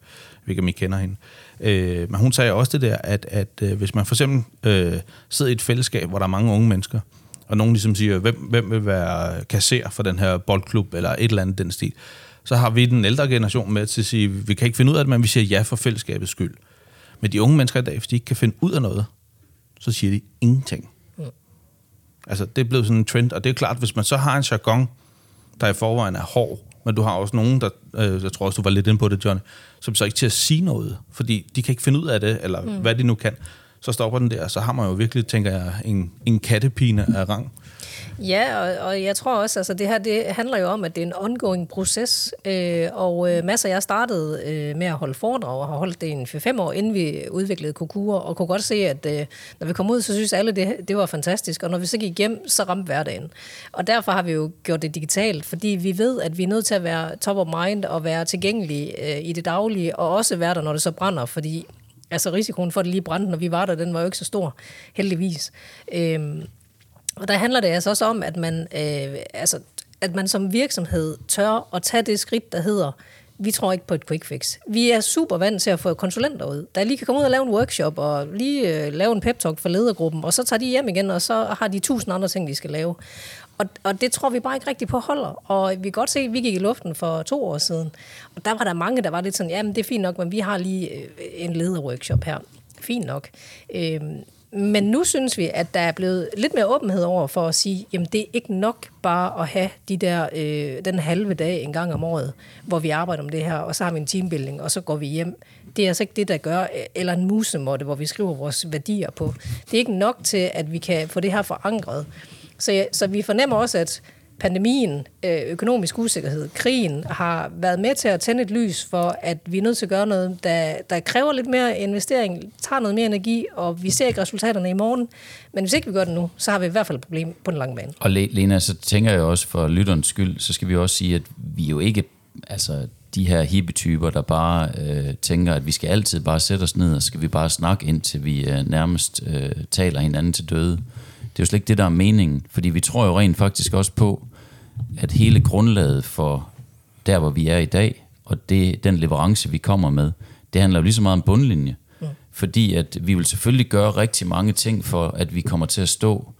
hvilket I kender hende. Øh, men hun sagde også det der, at, at øh, hvis man for eksempel øh, sidder i et fællesskab, hvor der er mange unge mennesker, og nogen ligesom siger, hvem, hvem vil være kasser for den her boldklub, eller et eller andet den stil, så har vi den ældre generation med til at sige, vi kan ikke finde ud af det, men vi siger ja for fællesskabets skyld. Men de unge mennesker i dag, hvis de ikke kan finde ud af noget, så siger de ingenting. Altså, det er blevet sådan en trend, og det er klart, hvis man så har en jargon, der i forvejen er hård, men du har også nogen, der, øh, jeg tror også, du var lidt inde på det, Johnny, som så ikke til at sige noget, fordi de kan ikke finde ud af det, eller mm. hvad de nu kan. Så stopper den der, så har man jo virkelig, tænker jeg, en, en kattepine af rang. Ja, og, og jeg tror også, altså det her det handler jo om, at det er en ongoing proces, øh, og øh, masser jeg startede øh, med at holde foredrag, og har holdt det i en 5 år, inden vi udviklede Kokura, og kunne godt se, at øh, når vi kom ud, så synes alle, det, det var fantastisk, og når vi så gik hjem, så ramte hverdagen. Og derfor har vi jo gjort det digitalt, fordi vi ved, at vi er nødt til at være top of mind, og være tilgængelige øh, i det daglige, og også være der, når det så brænder, fordi altså risikoen for, at det lige brændte, når vi var der, den var jo ikke så stor, heldigvis. Øh, og der handler det altså også om, at man, øh, altså, at man som virksomhed tør at tage det skridt, der hedder, vi tror ikke på et quick fix. Vi er super vant til at få konsulenter ud, der lige kan komme ud og lave en workshop, og lige øh, lave en pep talk for ledergruppen, og så tager de hjem igen, og så har de tusind andre ting, de skal lave. Og, og det tror vi bare ikke rigtig på holder. Og vi kan godt se, at vi gik i luften for to år siden, og der var der mange, der var lidt sådan, jamen det er fint nok, men vi har lige øh, en lederworkshop her. Fint nok. Øh, men nu synes vi, at der er blevet lidt mere åbenhed over for at sige, jamen det er ikke nok bare at have de der, øh, den halve dag en gang om året, hvor vi arbejder om det her, og så har vi en teambuilding, og så går vi hjem. Det er altså ikke det, der gør, eller en musemåtte, hvor vi skriver vores værdier på. Det er ikke nok til, at vi kan få det her forankret. Så, så vi fornemmer også, at pandemien, øh, økonomisk usikkerhed, krigen har været med til at tænde et lys for, at vi er nødt til at gøre noget, der, der kræver lidt mere investering, tager noget mere energi, og vi ser ikke resultaterne i morgen. Men hvis ikke vi gør det nu, så har vi i hvert fald et problem på den lange bane. Og Lena, så tænker jeg også for lytterens skyld, så skal vi også sige, at vi jo ikke, altså de her hippie-typer, der bare øh, tænker, at vi skal altid bare sætte os ned, og skal vi bare snakke, indtil vi øh, nærmest øh, taler hinanden til døde. Det er jo slet ikke det, der er meningen, fordi vi tror jo rent faktisk også på, at hele grundlaget for der, hvor vi er i dag, og det, den leverance, vi kommer med, det handler jo lige så meget om bundlinje. Ja. Fordi at vi vil selvfølgelig gøre rigtig mange ting for, at vi kommer til at stå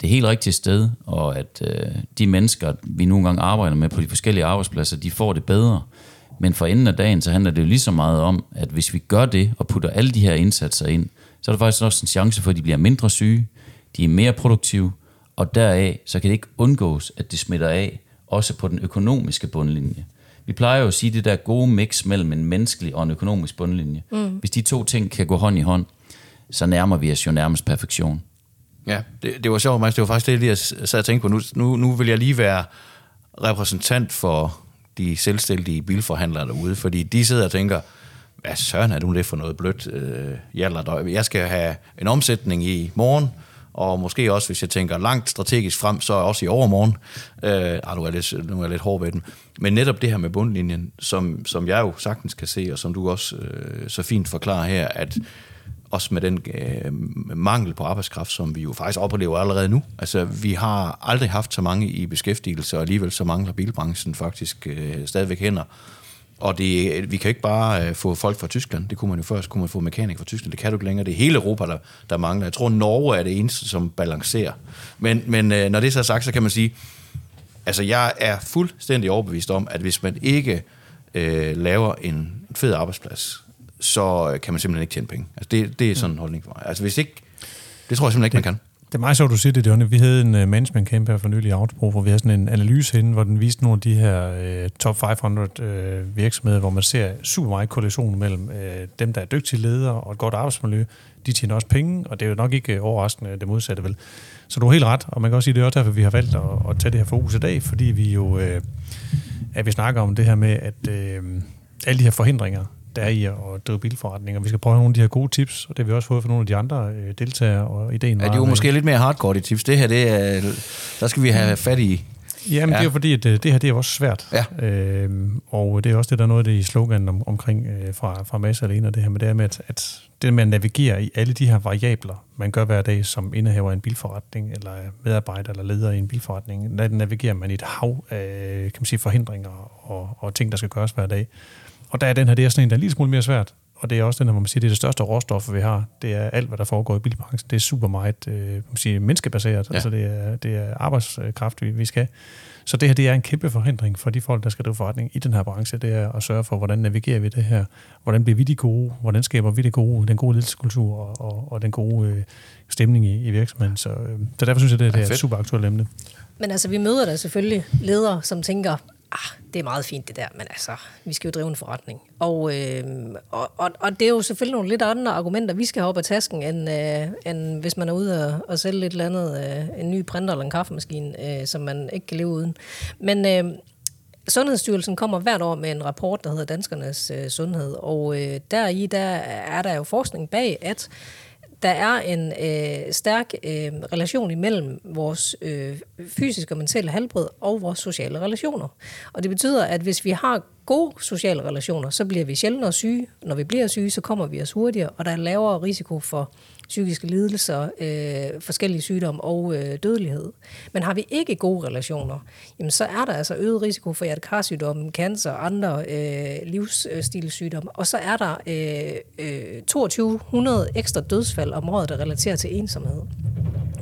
det helt rigtige sted, og at øh, de mennesker, vi nogle gange arbejder med på de forskellige arbejdspladser, de får det bedre. Men for enden af dagen, så handler det jo lige så meget om, at hvis vi gør det og putter alle de her indsatser ind, så er der faktisk også en chance for, at de bliver mindre syge, de er mere produktive, og deraf så kan det ikke undgås, at det smitter af, også på den økonomiske bundlinje. Vi plejer jo at sige det der gode mix mellem en menneskelig og en økonomisk bundlinje. Mm. Hvis de to ting kan gå hånd i hånd, så nærmer vi os jo nærmest perfektion. Ja, det, det var sjovt, Mads. Det var faktisk det, jeg sad og tænkte på. Nu, nu, nu vil jeg lige være repræsentant for de selvstændige bilforhandlere derude, fordi de sidder og tænker, hvad søren er du det for noget blødt? Øh, jeg skal have en omsætning i morgen, og måske også, hvis jeg tænker langt strategisk frem, så også i overmorgen. Øh, ah, nu, er lidt, nu er jeg lidt hård ved den. Men netop det her med bundlinjen, som, som jeg jo sagtens kan se, og som du også øh, så fint forklarer her, at også med den øh, mangel på arbejdskraft, som vi jo faktisk oplever allerede nu. Altså, vi har aldrig haft så mange i beskæftigelse, og alligevel så mangler bilbranchen faktisk øh, stadigvæk hænder. Og det, vi kan ikke bare øh, få folk fra Tyskland. Det kunne man jo først, kunne man få mekanik fra Tyskland. Det kan du ikke længere. Det er hele Europa, der, der mangler. Jeg tror, Norge er det eneste, som balancerer. Men, men øh, når det er så sagt, så kan man sige, altså jeg er fuldstændig overbevist om, at hvis man ikke øh, laver en fed arbejdsplads, så kan man simpelthen ikke tjene penge. Altså det, det er sådan en holdning for mig. Altså hvis ikke, det tror jeg simpelthen ikke, man kan. Det er meget sjovt, du siger det, Johnny. Vi havde en uh, management camp her for nylig i Outbro, hvor vi havde sådan en analyse henne, hvor den viste nogle af de her uh, top 500 uh, øh, virksomheder, hvor man ser super meget korrelation mellem uh, dem, der er dygtige ledere og et godt arbejdsmiljø. De tjener også penge, og det er jo nok ikke overraskende det modsatte, vel? Så du har helt ret, og man kan også sige, det er også derfor, vi har valgt at, at tage det her fokus i dag, fordi vi jo, uh, at vi snakker om det her med, at uh, alle de her forhindringer, der er i at drive bilforretninger. Vi skal prøve nogle af de her gode tips, og det har vi også fået fra nogle af de andre øh, deltagere, og ideen Ja, var... de er jo at- måske lidt mere hardcore, de tips. Det her, det er, der skal vi have fat i. Jamen, ja. det er fordi, at øh, det her det er også svært. Ja. Øhm, og det er også det, der er noget af det i sloganen om, omkring øh, fra, fra Mads alene, og det her med det her med, at, at det med at navigere i alle de her variabler, man gør hver dag som indehaver af en bilforretning, eller medarbejder eller leder i en bilforretning, der navigerer man i et hav af kan man sige, forhindringer og, og ting, der skal gøres hver dag. Og der er den her, det er sådan en, der er en lille smule mere svært. Og det er også den her, hvor man siger, det er det største råstof, vi har. Det er alt, hvad der foregår i bilbranchen. Det er super meget øh, kan man sige, menneskebaseret. Ja. Altså det er, det er arbejdskraft, vi, vi skal. Så det her, det er en kæmpe forhindring for de folk, der skal drive forretning i den her branche. Det er at sørge for, hvordan navigerer vi det her? Hvordan bliver vi de gode? Hvordan skaber vi det gode, den gode ledelseskultur og, og, og den gode øh, stemning i, i virksomheden? Så, øh, så derfor synes jeg, det, det er et super aktuelt emne. Men altså, vi møder da selvfølgelig ledere, som tænker, ah, det er meget fint det der, men altså, vi skal jo drive en forretning. Og, øh, og, og, og det er jo selvfølgelig nogle lidt andre argumenter, vi skal have op af tasken, end, øh, end hvis man er ude og, og sælge et eller andet, øh, en ny printer eller en kaffemaskine, øh, som man ikke kan leve uden. Men øh, Sundhedsstyrelsen kommer hvert år med en rapport, der hedder Danskernes øh, Sundhed, og øh, deri der er der jo forskning bag, at der er en øh, stærk øh, relation imellem vores øh, fysiske og mentale helbred og vores sociale relationer. Og det betyder, at hvis vi har gode sociale relationer, så bliver vi sjældnere syge. Når vi bliver syge, så kommer vi os hurtigere, og der er lavere risiko for psykiske lidelser, øh, forskellige sygdomme og øh, dødelighed. Men har vi ikke gode relationer, jamen så er der altså øget risiko for hjertekarsygdomme, cancer og andre øh, livsstilssygdomme. Og så er der øh, øh, 2200 ekstra dødsfald om året, der relaterer til ensomhed.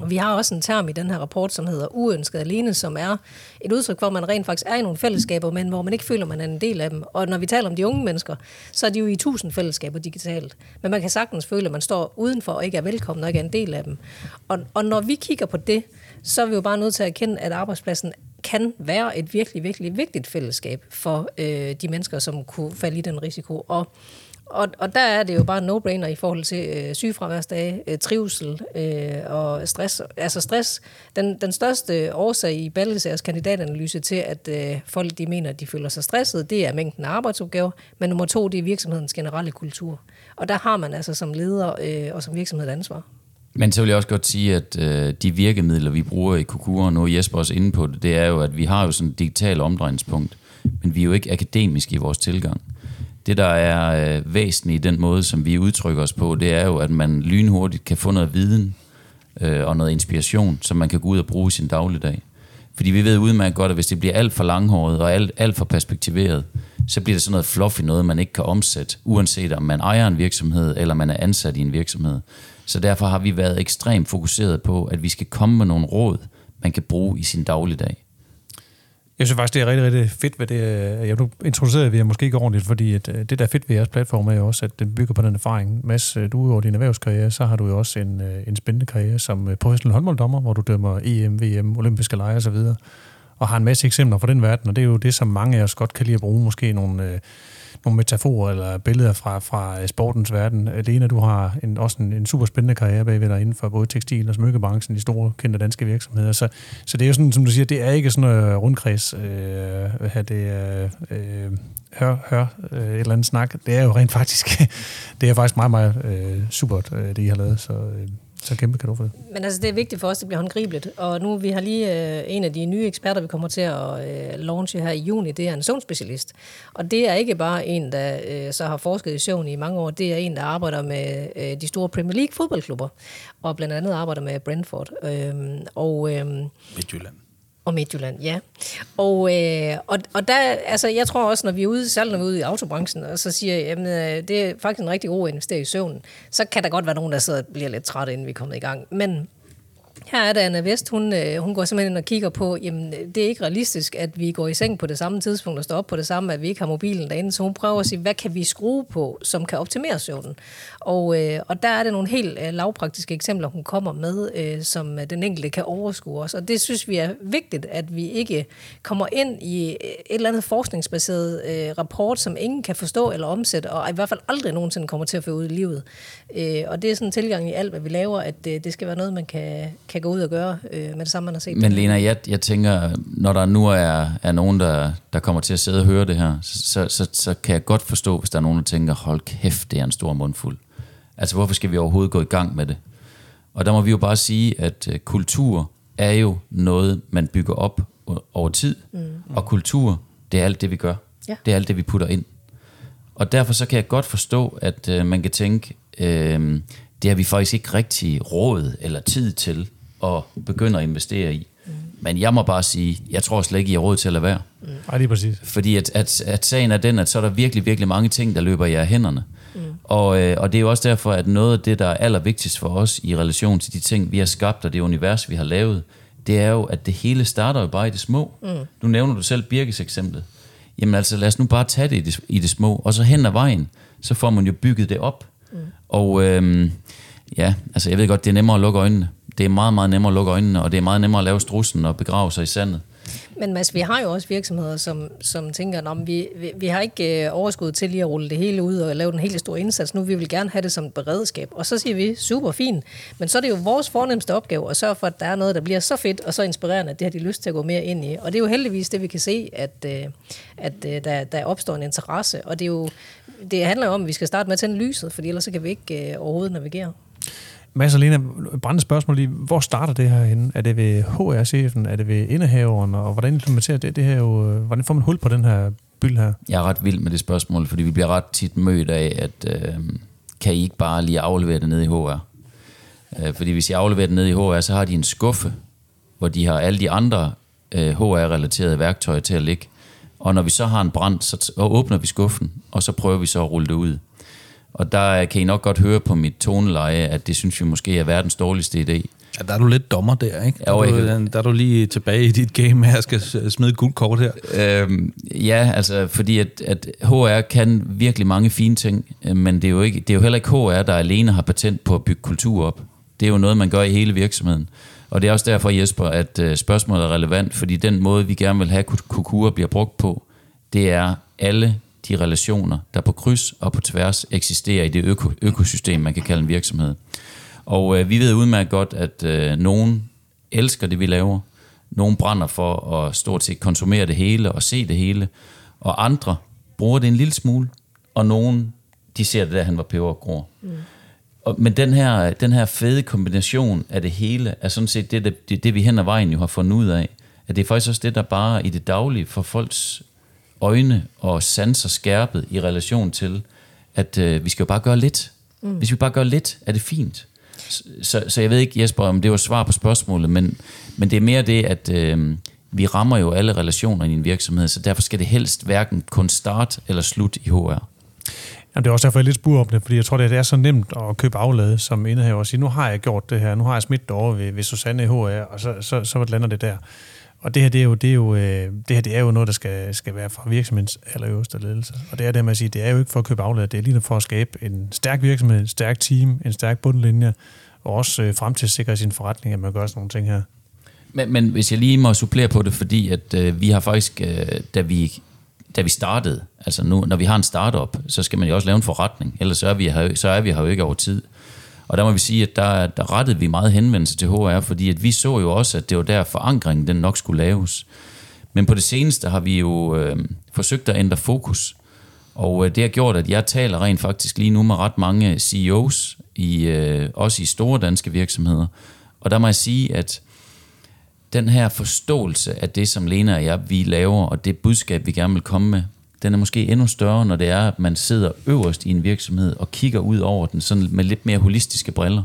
Og vi har også en term i den her rapport, som hedder uønsket alene, som er et udtryk for, at man rent faktisk er i nogle fællesskaber, men hvor man ikke føler, at man er en del af dem. Og når vi taler om de unge mennesker, så er de jo i tusind fællesskaber digitalt. Men man kan sagtens føle, at man står udenfor og ikke er velkommen og ikke er en del af dem. Og, og når vi kigger på det, så er vi jo bare nødt til at erkende, at arbejdspladsen kan være et virkelig, virkelig vigtigt fællesskab for øh, de mennesker, som kunne falde i den risiko. Og og, og der er det jo bare no-brainer i forhold til øh, sygefraværsdage, øh, trivsel øh, og stress. Altså stress, den, den største årsag i Ballisærs kandidatanalyse til, at øh, folk de mener, at de føler sig stresset, det er mængden af arbejdsopgaver, men nummer to, det er virksomhedens generelle kultur. Og der har man altså som leder øh, og som virksomhed et ansvar. Men så vil jeg også godt sige, at øh, de virkemidler, vi bruger i Kukura, og nu er Jesper også inde på det, det er jo, at vi har jo sådan et digitalt omdrejningspunkt, men vi er jo ikke akademiske i vores tilgang. Det, der er øh, væsentligt i den måde, som vi udtrykker os på, det er jo, at man lynhurtigt kan få noget viden øh, og noget inspiration, som man kan gå ud og bruge i sin dagligdag. Fordi vi ved udmærket godt, at hvis det bliver alt for langhåret og alt, alt for perspektiveret, så bliver det sådan noget fluffy noget, man ikke kan omsætte, uanset om man ejer en virksomhed, eller man er ansat i en virksomhed. Så derfor har vi været ekstremt fokuseret på, at vi skal komme med nogle råd, man kan bruge i sin dagligdag. Jeg synes faktisk, det er rigtig, rigtig fedt ved det. Øh, jeg nu introducerede vi jer måske ikke ordentligt, fordi at, øh, det, der er fedt ved jeres platform, er jo også, at den bygger på den erfaring. Mads, øh, du over din erhvervskarriere, så har du jo også en, en spændende karriere som professionel håndbolddommer, hvor du dømmer EM, VM, olympiske lege osv., og har en masse eksempler fra den verden, og det er jo det, som mange af os godt kan lide at bruge, måske nogle, øh, nogle metaforer eller billeder fra, fra sportens verden. Øh, Lena, du har en, også en, en super spændende karriere bagved dig inden for både tekstil- og smykkebranchen, de store kendte danske virksomheder. Så, så det er jo sådan, som du siger, det er ikke sådan en rundkreds, øh, hvad det er, øh, hør, hør øh, et eller andet snak. Det er jo rent faktisk, [LAUGHS] det er faktisk meget, meget øh, supert, øh, det I har lavet, så, øh, så kæmpe kan du for det. Men altså, det er vigtigt for os, at det bliver håndgribeligt. Og nu vi har lige øh, en af de nye eksperter, vi kommer til at øh, launche her i juni, det er en søvnspecialist. Og det er ikke bare en, der øh, så har forsket i søvn i mange år, det er en, der arbejder med øh, de store Premier League fodboldklubber, og blandt andet arbejder med Brentford. Øh, og... Øh, Midtjylland og Midtjylland, ja. Og, øh, og, og der, altså, jeg tror også, når vi er ude, selv når vi er ude i autobranchen, og så siger jeg, at øh, det er faktisk en rigtig god at investere i søvnen, så kan der godt være nogen, der sidder og bliver lidt trætte, inden vi kommer i gang. Men her er der Anna Vest, hun, øh, hun går simpelthen ind og kigger på, jamen det er ikke realistisk, at vi går i seng på det samme tidspunkt og står op på det samme, at vi ikke har mobilen derinde. Så hun prøver at sige, hvad kan vi skrue på, som kan optimere søvnen? Og, øh, og der er det nogle helt øh, lavpraktiske eksempler, hun kommer med, øh, som den enkelte kan overskue os. Og det synes vi er vigtigt, at vi ikke kommer ind i øh, et eller andet forskningsbaseret øh, rapport, som ingen kan forstå eller omsætte, og i hvert fald aldrig nogensinde kommer til at få ud i livet. Øh, og det er sådan en tilgang i alt, hvad vi laver, at øh, det skal være noget, man kan, kan gå ud og gøre øh, med det samme, man har set. Men Lena, jeg, jeg tænker, når der nu er, er nogen, der, der kommer til at sidde og høre det her, så, så, så kan jeg godt forstå, hvis der er nogen, der tænker, hold kæft, det er en stor mundfuld. Altså, hvorfor skal vi overhovedet gå i gang med det? Og der må vi jo bare sige, at øh, kultur er jo noget, man bygger op over tid. Mm. Og kultur, det er alt det, vi gør. Ja. Det er alt det, vi putter ind. Og derfor så kan jeg godt forstå, at øh, man kan tænke, øh, det har vi faktisk ikke rigtig råd eller tid til at begynde at investere i. Mm. Men jeg må bare sige, jeg tror slet ikke, I har råd til at lade være. Mm. Det er præcis. Fordi at, at, at sagen er den, at så er der virkelig, virkelig mange ting, der løber i af hænderne. Mm. Og, øh, og det er jo også derfor, at noget af det, der er allervigtigst for os i relation til de ting, vi har skabt, og det univers, vi har lavet, det er jo, at det hele starter jo bare i det små. Mm. Nu nævner du selv Birkes eksemplet. Jamen altså, lad os nu bare tage det i det, i det små, og så hen ad vejen, så får man jo bygget det op. Mm. Og øh, ja, altså jeg ved godt, det er nemmere at lukke øjnene. Det er meget, meget nemmere at lukke øjnene, og det er meget nemmere at lave strussen og begrave sig i sandet. Men Mads, vi har jo også virksomheder, som, som tænker, at vi, vi, vi har ikke øh, overskud til lige at rulle det hele ud og lave den helt store indsats. Nu vi vil gerne have det som et beredskab. Og så siger vi, super fint. Men så er det jo vores fornemmeste opgave at sørge for, at der er noget, der bliver så fedt og så inspirerende, at det har de lyst til at gå mere ind i. Og det er jo heldigvis det, vi kan se, at, øh, at øh, der, der opstår en interesse. Og det, er jo, det handler jo om, at vi skal starte med at tænde lyset, for ellers så kan vi ikke øh, overhovedet navigere. Mads og Lena, brændende spørgsmål lige. Hvor starter det her henne? Er det ved HR-chefen? Er det ved indehaveren? Og hvordan implementerer det, det her jo, øh, Hvordan får man hul på den her byld her? Jeg er ret vild med det spørgsmål, fordi vi bliver ret tit mødt af, at øh, kan I ikke bare lige aflevere det ned i HR? Øh, fordi hvis I afleverer det ned i HR, så har de en skuffe, hvor de har alle de andre øh, HR-relaterede værktøjer til at ligge. Og når vi så har en brand, så åbner vi skuffen, og så prøver vi så at rulle det ud. Og der kan I nok godt høre på mit toneleje, at det synes vi måske er verdens dårligste idé. Ja, der er du lidt dommer der, ikke? Der, ja, er, du, der er du lige tilbage i dit game her, skal smide guldkort her. Øhm, ja, altså fordi at, at HR kan virkelig mange fine ting, øh, men det er, jo ikke, det er jo heller ikke HR, der alene har patent på at bygge kultur op. Det er jo noget, man gør i hele virksomheden. Og det er også derfor, Jesper, at øh, spørgsmålet er relevant, fordi den måde, vi gerne vil have, at Kukura bliver brugt på, det er alle de relationer, der på kryds og på tværs eksisterer i det øko- økosystem, man kan kalde en virksomhed. Og øh, vi ved udmærket godt, at øh, nogen elsker det, vi laver. Nogen brænder for at stort set konsumere det hele og se det hele. Og andre bruger det en lille smule. Og nogen, de ser det der, han var pebergror. Mm. Og, men den her, den her fede kombination af det hele, er sådan set det, det, det, det, vi hen ad vejen jo har fundet ud af. At det er faktisk også det, der bare i det daglige for folks øjne og sanser skærpet i relation til, at øh, vi skal jo bare gøre lidt. Mm. Hvis vi bare gør lidt, er det fint. Så, så jeg ved ikke, Jesper, om det var svar på spørgsmålet, men, men det er mere det, at øh, vi rammer jo alle relationer i en virksomhed, så derfor skal det helst hverken kun start eller slut i HR. Jamen, det er også derfor, jeg er lidt spurgt om det, fordi jeg tror, det er så nemt at købe aflade som indehaver og sige, nu har jeg gjort det her, nu har jeg smidt det over ved, ved Susanne i HR, og så, så, så lander det der. Og det her, det er jo, det er jo, øh, det her, det er jo noget, der skal, skal være for virksomhedens allerøverste ledelse. Og det er det med at sige, det er jo ikke for at købe aflad, det er lige for at skabe en stærk virksomhed, en stærk team, en stærk bundlinje, og også øh, frem til at sikre sin forretning, at man gør sådan nogle ting her. Men, men hvis jeg lige må supplere på det, fordi at øh, vi har faktisk, øh, da vi da vi startede, altså nu, når vi har en startup, så skal man jo også lave en forretning, ellers så er vi her, så er vi her jo ikke over tid. Og der må vi sige, at der, der rettede vi meget henvendelse til HR, fordi at vi så jo også, at det var der forankringen den nok skulle laves. Men på det seneste har vi jo øh, forsøgt at ændre fokus. Og øh, det har gjort, at jeg taler rent faktisk lige nu med ret mange CEOs, i, øh, også i store danske virksomheder. Og der må jeg sige, at den her forståelse af det, som Lena og jeg, vi laver, og det budskab, vi gerne vil komme med, den er måske endnu større, når det er, at man sidder øverst i en virksomhed og kigger ud over den sådan med lidt mere holistiske briller.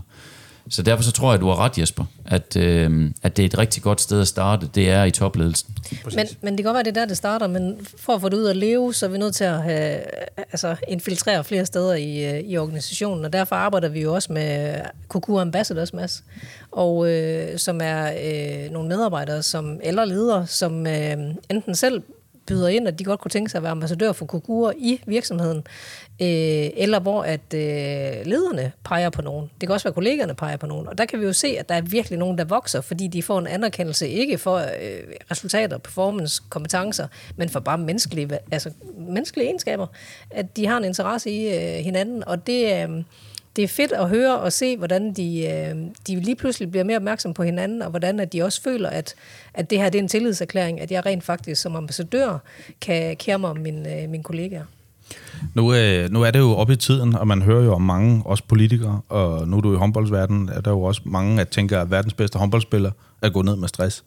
Så derfor så tror jeg, at du har ret, Jesper, at, øh, at det er et rigtig godt sted at starte, det er i topledelsen. Men, men det kan godt være, det er der, det starter, men for at få det ud at leve, så er vi nødt til at have, altså, infiltrere flere steder i, øh, i organisationen, og derfor arbejder vi jo også med Kuku Ambassadors, Mads, og øh, som er øh, nogle medarbejdere som, eller ledere, som øh, enten selv byder ind, at de godt kunne tænke sig at være ambassadør for kokure i virksomheden, øh, eller hvor at øh, lederne peger på nogen. Det kan også være kollegerne peger på nogen. Og der kan vi jo se, at der er virkelig nogen, der vokser, fordi de får en anerkendelse, ikke for øh, resultater, performance, kompetencer, men for bare menneskelige, altså, menneskelige egenskaber. At de har en interesse i øh, hinanden, og det... Øh, det er fedt at høre og se, hvordan de, øh, de lige pludselig bliver mere opmærksom på hinanden, og hvordan at de også føler, at, at det her det er en tillidserklæring, at jeg rent faktisk som ambassadør kan kære mig om mine, øh, mine kollegaer. Nu, øh, nu er det jo op i tiden, og man hører jo om mange, også politikere, og nu er du i håndboldsverdenen, er der jo også mange, at tænker, at verdens bedste håndboldspiller er gået ned med stress.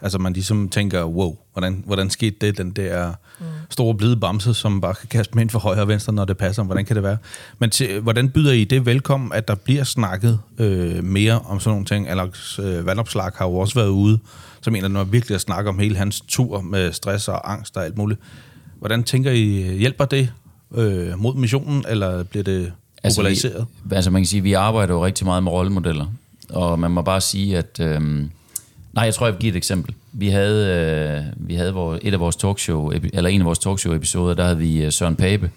Altså man ligesom tænker, wow, hvordan, hvordan skete det, den der mm. store blide bamse, som bare kan kaste ind for højre og venstre, når det passer, hvordan kan det være? Men til, hvordan byder I det velkommen, at der bliver snakket øh, mere om sådan nogle ting? Alex øh, Vandopslag har jo også været ude, som en af dem virkelig at snakke om hele hans tur med stress og angst og alt muligt. Hvordan tænker I, hjælper det øh, mod missionen, eller bliver det populariseret? Altså, vi, altså man kan sige, at vi arbejder jo rigtig meget med rollemodeller, og man må bare sige, at... Øh, Nej, jeg tror, jeg vil give et eksempel. Vi havde, øh, vi havde vores, et af vores talkshow, eller en af vores talkshow-episoder, der havde vi øh, Søren Pape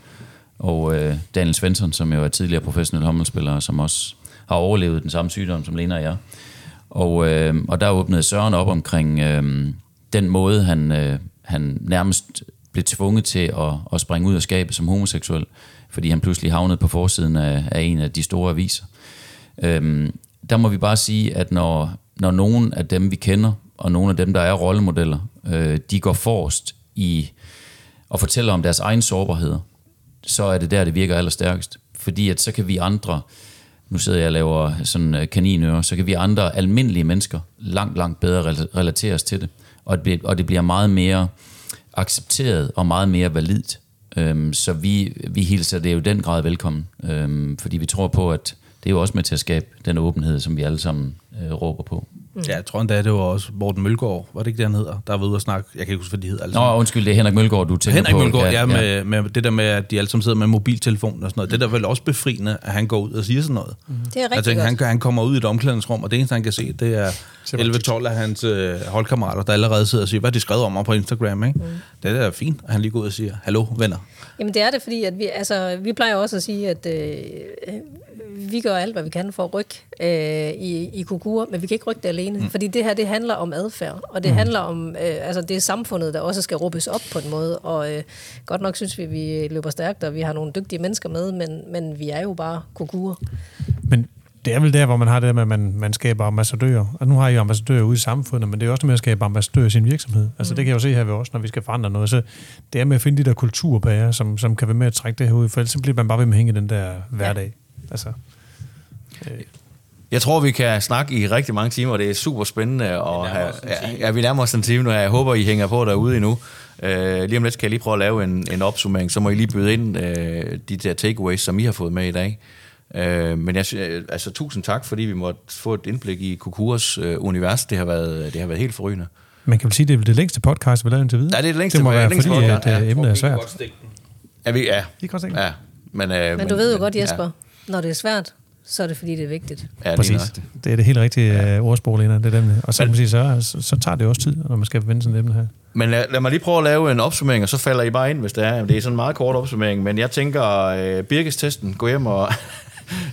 og øh, Daniel Svensson, som jo er tidligere professionel håndboldspiller, som også har overlevet den samme sygdom som Lena og jeg. Og, øh, og der åbnede Søren op omkring øh, den måde, han, øh, han nærmest blev tvunget til at, at springe ud af skabet som homoseksuel, fordi han pludselig havnede på forsiden af, af en af de store aviser. Øh, der må vi bare sige, at når når nogen af dem, vi kender, og nogle af dem, der er rollemodeller, øh, de går forrest i at fortælle om deres egen sårbarheder, så er det der, det virker allerstærkest. Fordi at så kan vi andre, nu sidder jeg og laver sådan øh, kaninører, så kan vi andre almindelige mennesker langt, langt bedre relateres til det. Og det, og det bliver meget mere accepteret og meget mere validt. Øhm, så vi, vi hilser det jo den grad velkommen, øhm, fordi vi tror på, at det er jo også med til at skabe den åbenhed, som vi alle sammen øh, råber på. Mm. Ja, jeg tror endda, det var også Morten Mølgaard, var det ikke det, han hedder? Der var ude og snakke, jeg kan ikke huske, hvad de hedder. Altså. Nå, undskyld, det er Henrik Mølgaard, du tænker Henrik på. Henrik Mølgaard, ja, ja, med, med, det der med, at de alle sammen sidder med mobiltelefonen og sådan noget. Mm. Det er vel også befriende, at han går ud og siger sådan noget. Mm. Det er rigtig tænker, godt. Han, han kommer ud i et omklædningsrum, og det eneste, han kan se, det er 11-12 af hans øh, holdkammerater, der allerede sidder og siger, hvad de skrevet om mig på Instagram. Ikke? Mm. Det er da fint, at han lige går ud og siger, hallo venner. Jamen det er det, fordi at vi, altså, vi plejer også at sige, at øh, vi gør alt, hvad vi kan for at rykke øh, i, i kukur, men vi kan ikke rykke det alene, mm. fordi det her, det handler om adfærd, og det mm. handler om, øh, altså det er samfundet, der også skal råbes op på en måde, og øh, godt nok synes vi, vi løber stærkt, og vi har nogle dygtige mennesker med, men, men vi er jo bare kukur. Men det er vel der, hvor man har det med, at man, man skaber ambassadører. Og nu har I jo ambassadører ude i samfundet, men det er også med at skabe ambassadører i sin virksomhed. Altså mm. det kan jeg jo se her ved os, når vi skal forandre noget. Så det er med at finde de der kulturbærer, som, som kan være med at trække det her ud, for ellers bliver man bare ved med at hænge i den der hverdag. Ja. Altså, øh. Jeg tror, vi kan snakke i rigtig mange timer, og det er super spændende. Og have, ja, ja, vi nærmer os en time nu, jeg håber, I hænger på derude endnu. Uh, lige om lidt skal jeg lige prøve at lave en, en opsummering, så må I lige byde ind uh, de der takeaways, som I har fået med i dag. Øh, men jeg, altså, tusind tak, fordi vi måtte få et indblik i Kukuras øh, univers. Det har, været, det har været helt forrygende. Man kan vel sige, det er det længste podcast, vi har lavet indtil videre? Ja, det er det længste, det må være, længste fordi podcast. at, ja. emnet er svært. Ja, vi, ja. I kan ja. Men, øh, men du ved jo godt, Jesper, ja. Når det er svært, så er det fordi, det er vigtigt. Ja, det Præcis. Er det er det helt rigtige ja. Øh, ordsprog, Lena. Det er dem. Og så, men, sige, så, så, så tager det også tid, når man skal vende sådan et emne her. Men lad, lad mig lige prøve at lave en opsummering, og så falder I bare ind, hvis det er. Det er sådan en meget kort opsummering, men jeg tænker, uh, Birkes-testen, gå hjem og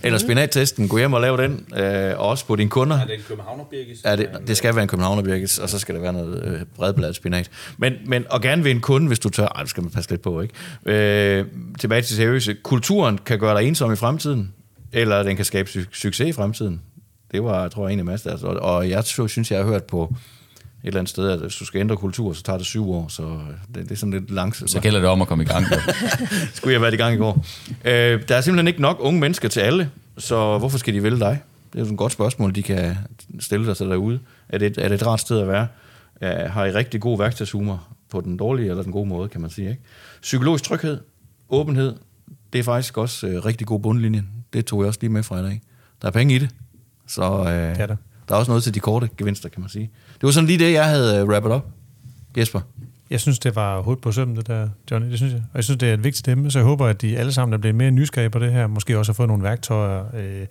eller spinattesten, gå hjem og lave den, øh, og også på dine kunder. Er det en københavnerbirkis? Ja, det, det skal være en københavnerbirkis, og så skal der være noget øh, bredbladet spinat. Men, men, og gerne ved en kunde, hvis du tør. Ej, det skal man passe lidt på, ikke? Øh, tilbage til seriøse. Kulturen kan gøre dig ensom i fremtiden, eller den kan skabe su- succes i fremtiden. Det var, jeg tror jeg, en af masser. Altså, og jeg synes, jeg har hørt på et eller andet sted, at hvis du skal ændre kultur, så tager det syv år, så det, det er sådan lidt langsomt. Så gælder det om at komme i gang. [LAUGHS] Skulle jeg have været i gang i går. Øh, der er simpelthen ikke nok unge mennesker til alle, så hvorfor skal de vælge dig? Det er jo et godt spørgsmål, de kan stille sig derude. Er det, er det et rart sted at være? Ja, har I rigtig god værktøjshumor på den dårlige eller den gode måde, kan man sige. Ikke? Psykologisk tryghed, åbenhed, det er faktisk også øh, rigtig god bundlinje. Det tog jeg også lige med fra i dag. Der er penge i det. Så øh, Det er der der er også noget til de korte gevinster, kan man sige. Det var sådan lige det, jeg havde øh, op. Jesper. Jeg synes, det var hovedet på sømmen, det der, Johnny. Det synes jeg. Og jeg synes, det er et vigtigt emne, så jeg håber, at de alle sammen er blevet mere nysgerrige på det her. Måske også har fået nogle værktøjer øh,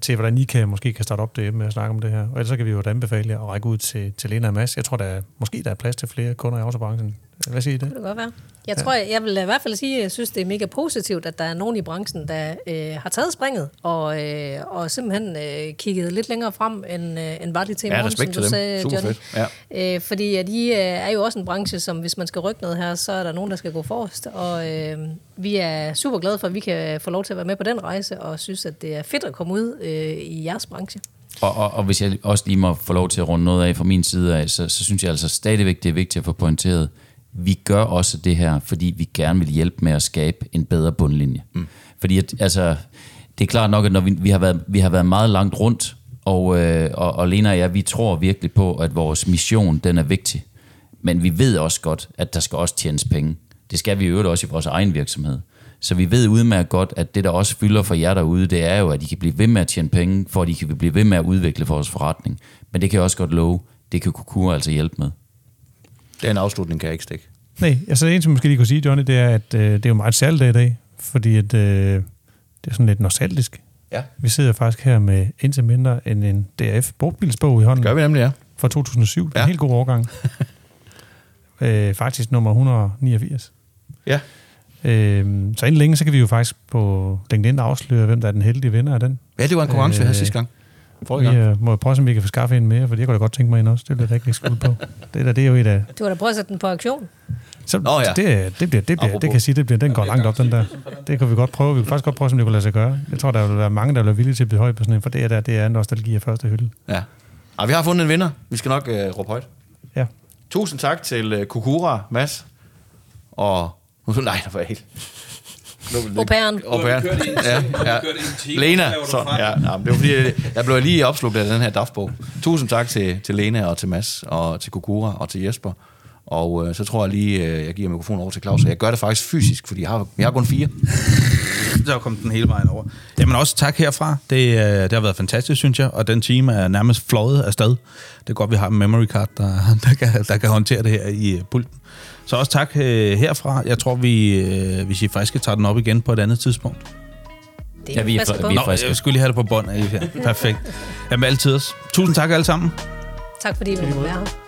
til, hvordan I kan, måske kan starte op det med at snakke om det her. Og ellers så kan vi jo anbefale jer at række ud til, til Lena og Mads. Jeg tror, der er, måske der er plads til flere kunder i autobranchen. Hvad siger I det? Det kan godt være. Jeg tror, jeg, jeg vil i hvert fald sige, at jeg synes, det er mega positivt, at der er nogen i branchen, der øh, har taget springet og, øh, og simpelthen øh, kigget lidt længere frem, end, øh, end var det til i Ja, morgen, respekt som til du dem. sagde, Super Johnny. fedt. Ja. Øh, fordi at I øh, er jo også en branche, som hvis man skal rykke noget her, så er der nogen, der skal gå forrest. Og øh, vi er super glade for, at vi kan få lov til at være med på den rejse, og synes, at det er fedt at komme ud øh, i jeres branche. Og, og, og hvis jeg også lige må få lov til at runde noget af fra min side af, så, så synes jeg altså stadigvæk, det er vigtigt at få pointeret, vi gør også det her, fordi vi gerne vil hjælpe med at skabe en bedre bundlinje. Mm. Fordi at, altså, det er klart nok, at når vi, vi, har, været, vi har været meget langt rundt, og, øh, og, og Lena og jeg, vi tror virkelig på, at vores mission, den er vigtig. Men vi ved også godt, at der skal også tjenes penge. Det skal vi øvrigt også i vores egen virksomhed. Så vi ved udmærket godt, at det, der også fylder for jer derude, det er jo, at I kan blive ved med at tjene penge, for at I kan blive ved med at udvikle vores forretning. Men det kan jeg også godt love, det kan Kukura altså hjælpe med. Den afslutning kan jeg ikke stikke. Nej, altså det eneste, man måske lige kunne sige, Johnny, det er, at øh, det er jo meget særlig dag i dag, fordi at, øh, det er sådan lidt nostalgisk. Ja. Vi sidder faktisk her med indtil mindre end en DF brugtbilsbog i hånden Gør vi nemlig, ja. fra 2007. Det er Ja. en helt god årgang. [LAUGHS] øh, faktisk nummer 189. Ja. Øh, så inden længe, så kan vi jo faktisk på LinkedIn afsløre, hvem der er den heldige vinder af den. Ja, det var en konkurrence, vi havde Øh, sidste gang. Forrige Vi øh, må prøve, om vi kan få skaffe en mere, for jeg kunne da godt tænke mig en også. Det ikke lægge skuld på. Det, der, det er jo et af... Du har da prøvet at sætte den på auktion. Så Nå ja. det, det, bliver, det, bliver, det kan jeg sige, det bliver, den går langt op, den der. Det kan vi godt prøve. Vi kan faktisk godt prøve, som det kunne lade sig gøre. Jeg tror, der vil være mange, der vil være villige til at blive højt på sådan en, for det er, der, det er nostalgi af første hylde. Ja. Ej, vi har fundet en vinder. Vi skal nok øh, råbe højt. Ja. Tusind tak til øh, Kukura, Mads. Og... [LAUGHS] Nej, der var helt... Au pairen. Au pairen. Ja, ja. Lena. Så, ja, ja, men det var fordi, jeg- jeg blev lige opslugt af den her DAF-bog. Tusind tak til, til Lena og til Mads og til Kukura og til Jesper. Og øh, så tror jeg lige, øh, jeg giver mikrofonen over til Claus. Jeg gør det faktisk fysisk, fordi jeg har, jeg har kun fire. [LAUGHS] Så kom den hele vejen over. Jamen også tak herfra. Det, øh, det har været fantastisk, synes jeg. Og den time er nærmest fløjet afsted. Det er godt, vi har en memory card, der, [LAUGHS] der, kan, der kan håndtere det her i øh, pulten. Så også tak øh, herfra. Jeg tror, vi, øh, hvis I er friske, tager den op igen på et andet tidspunkt. Det Ja, vi er på. vi er Nå, friske. jeg skulle lige have det på bånd. Perfekt. Jamen altid. Tusind tak alle sammen. Tak fordi vi måtte være her.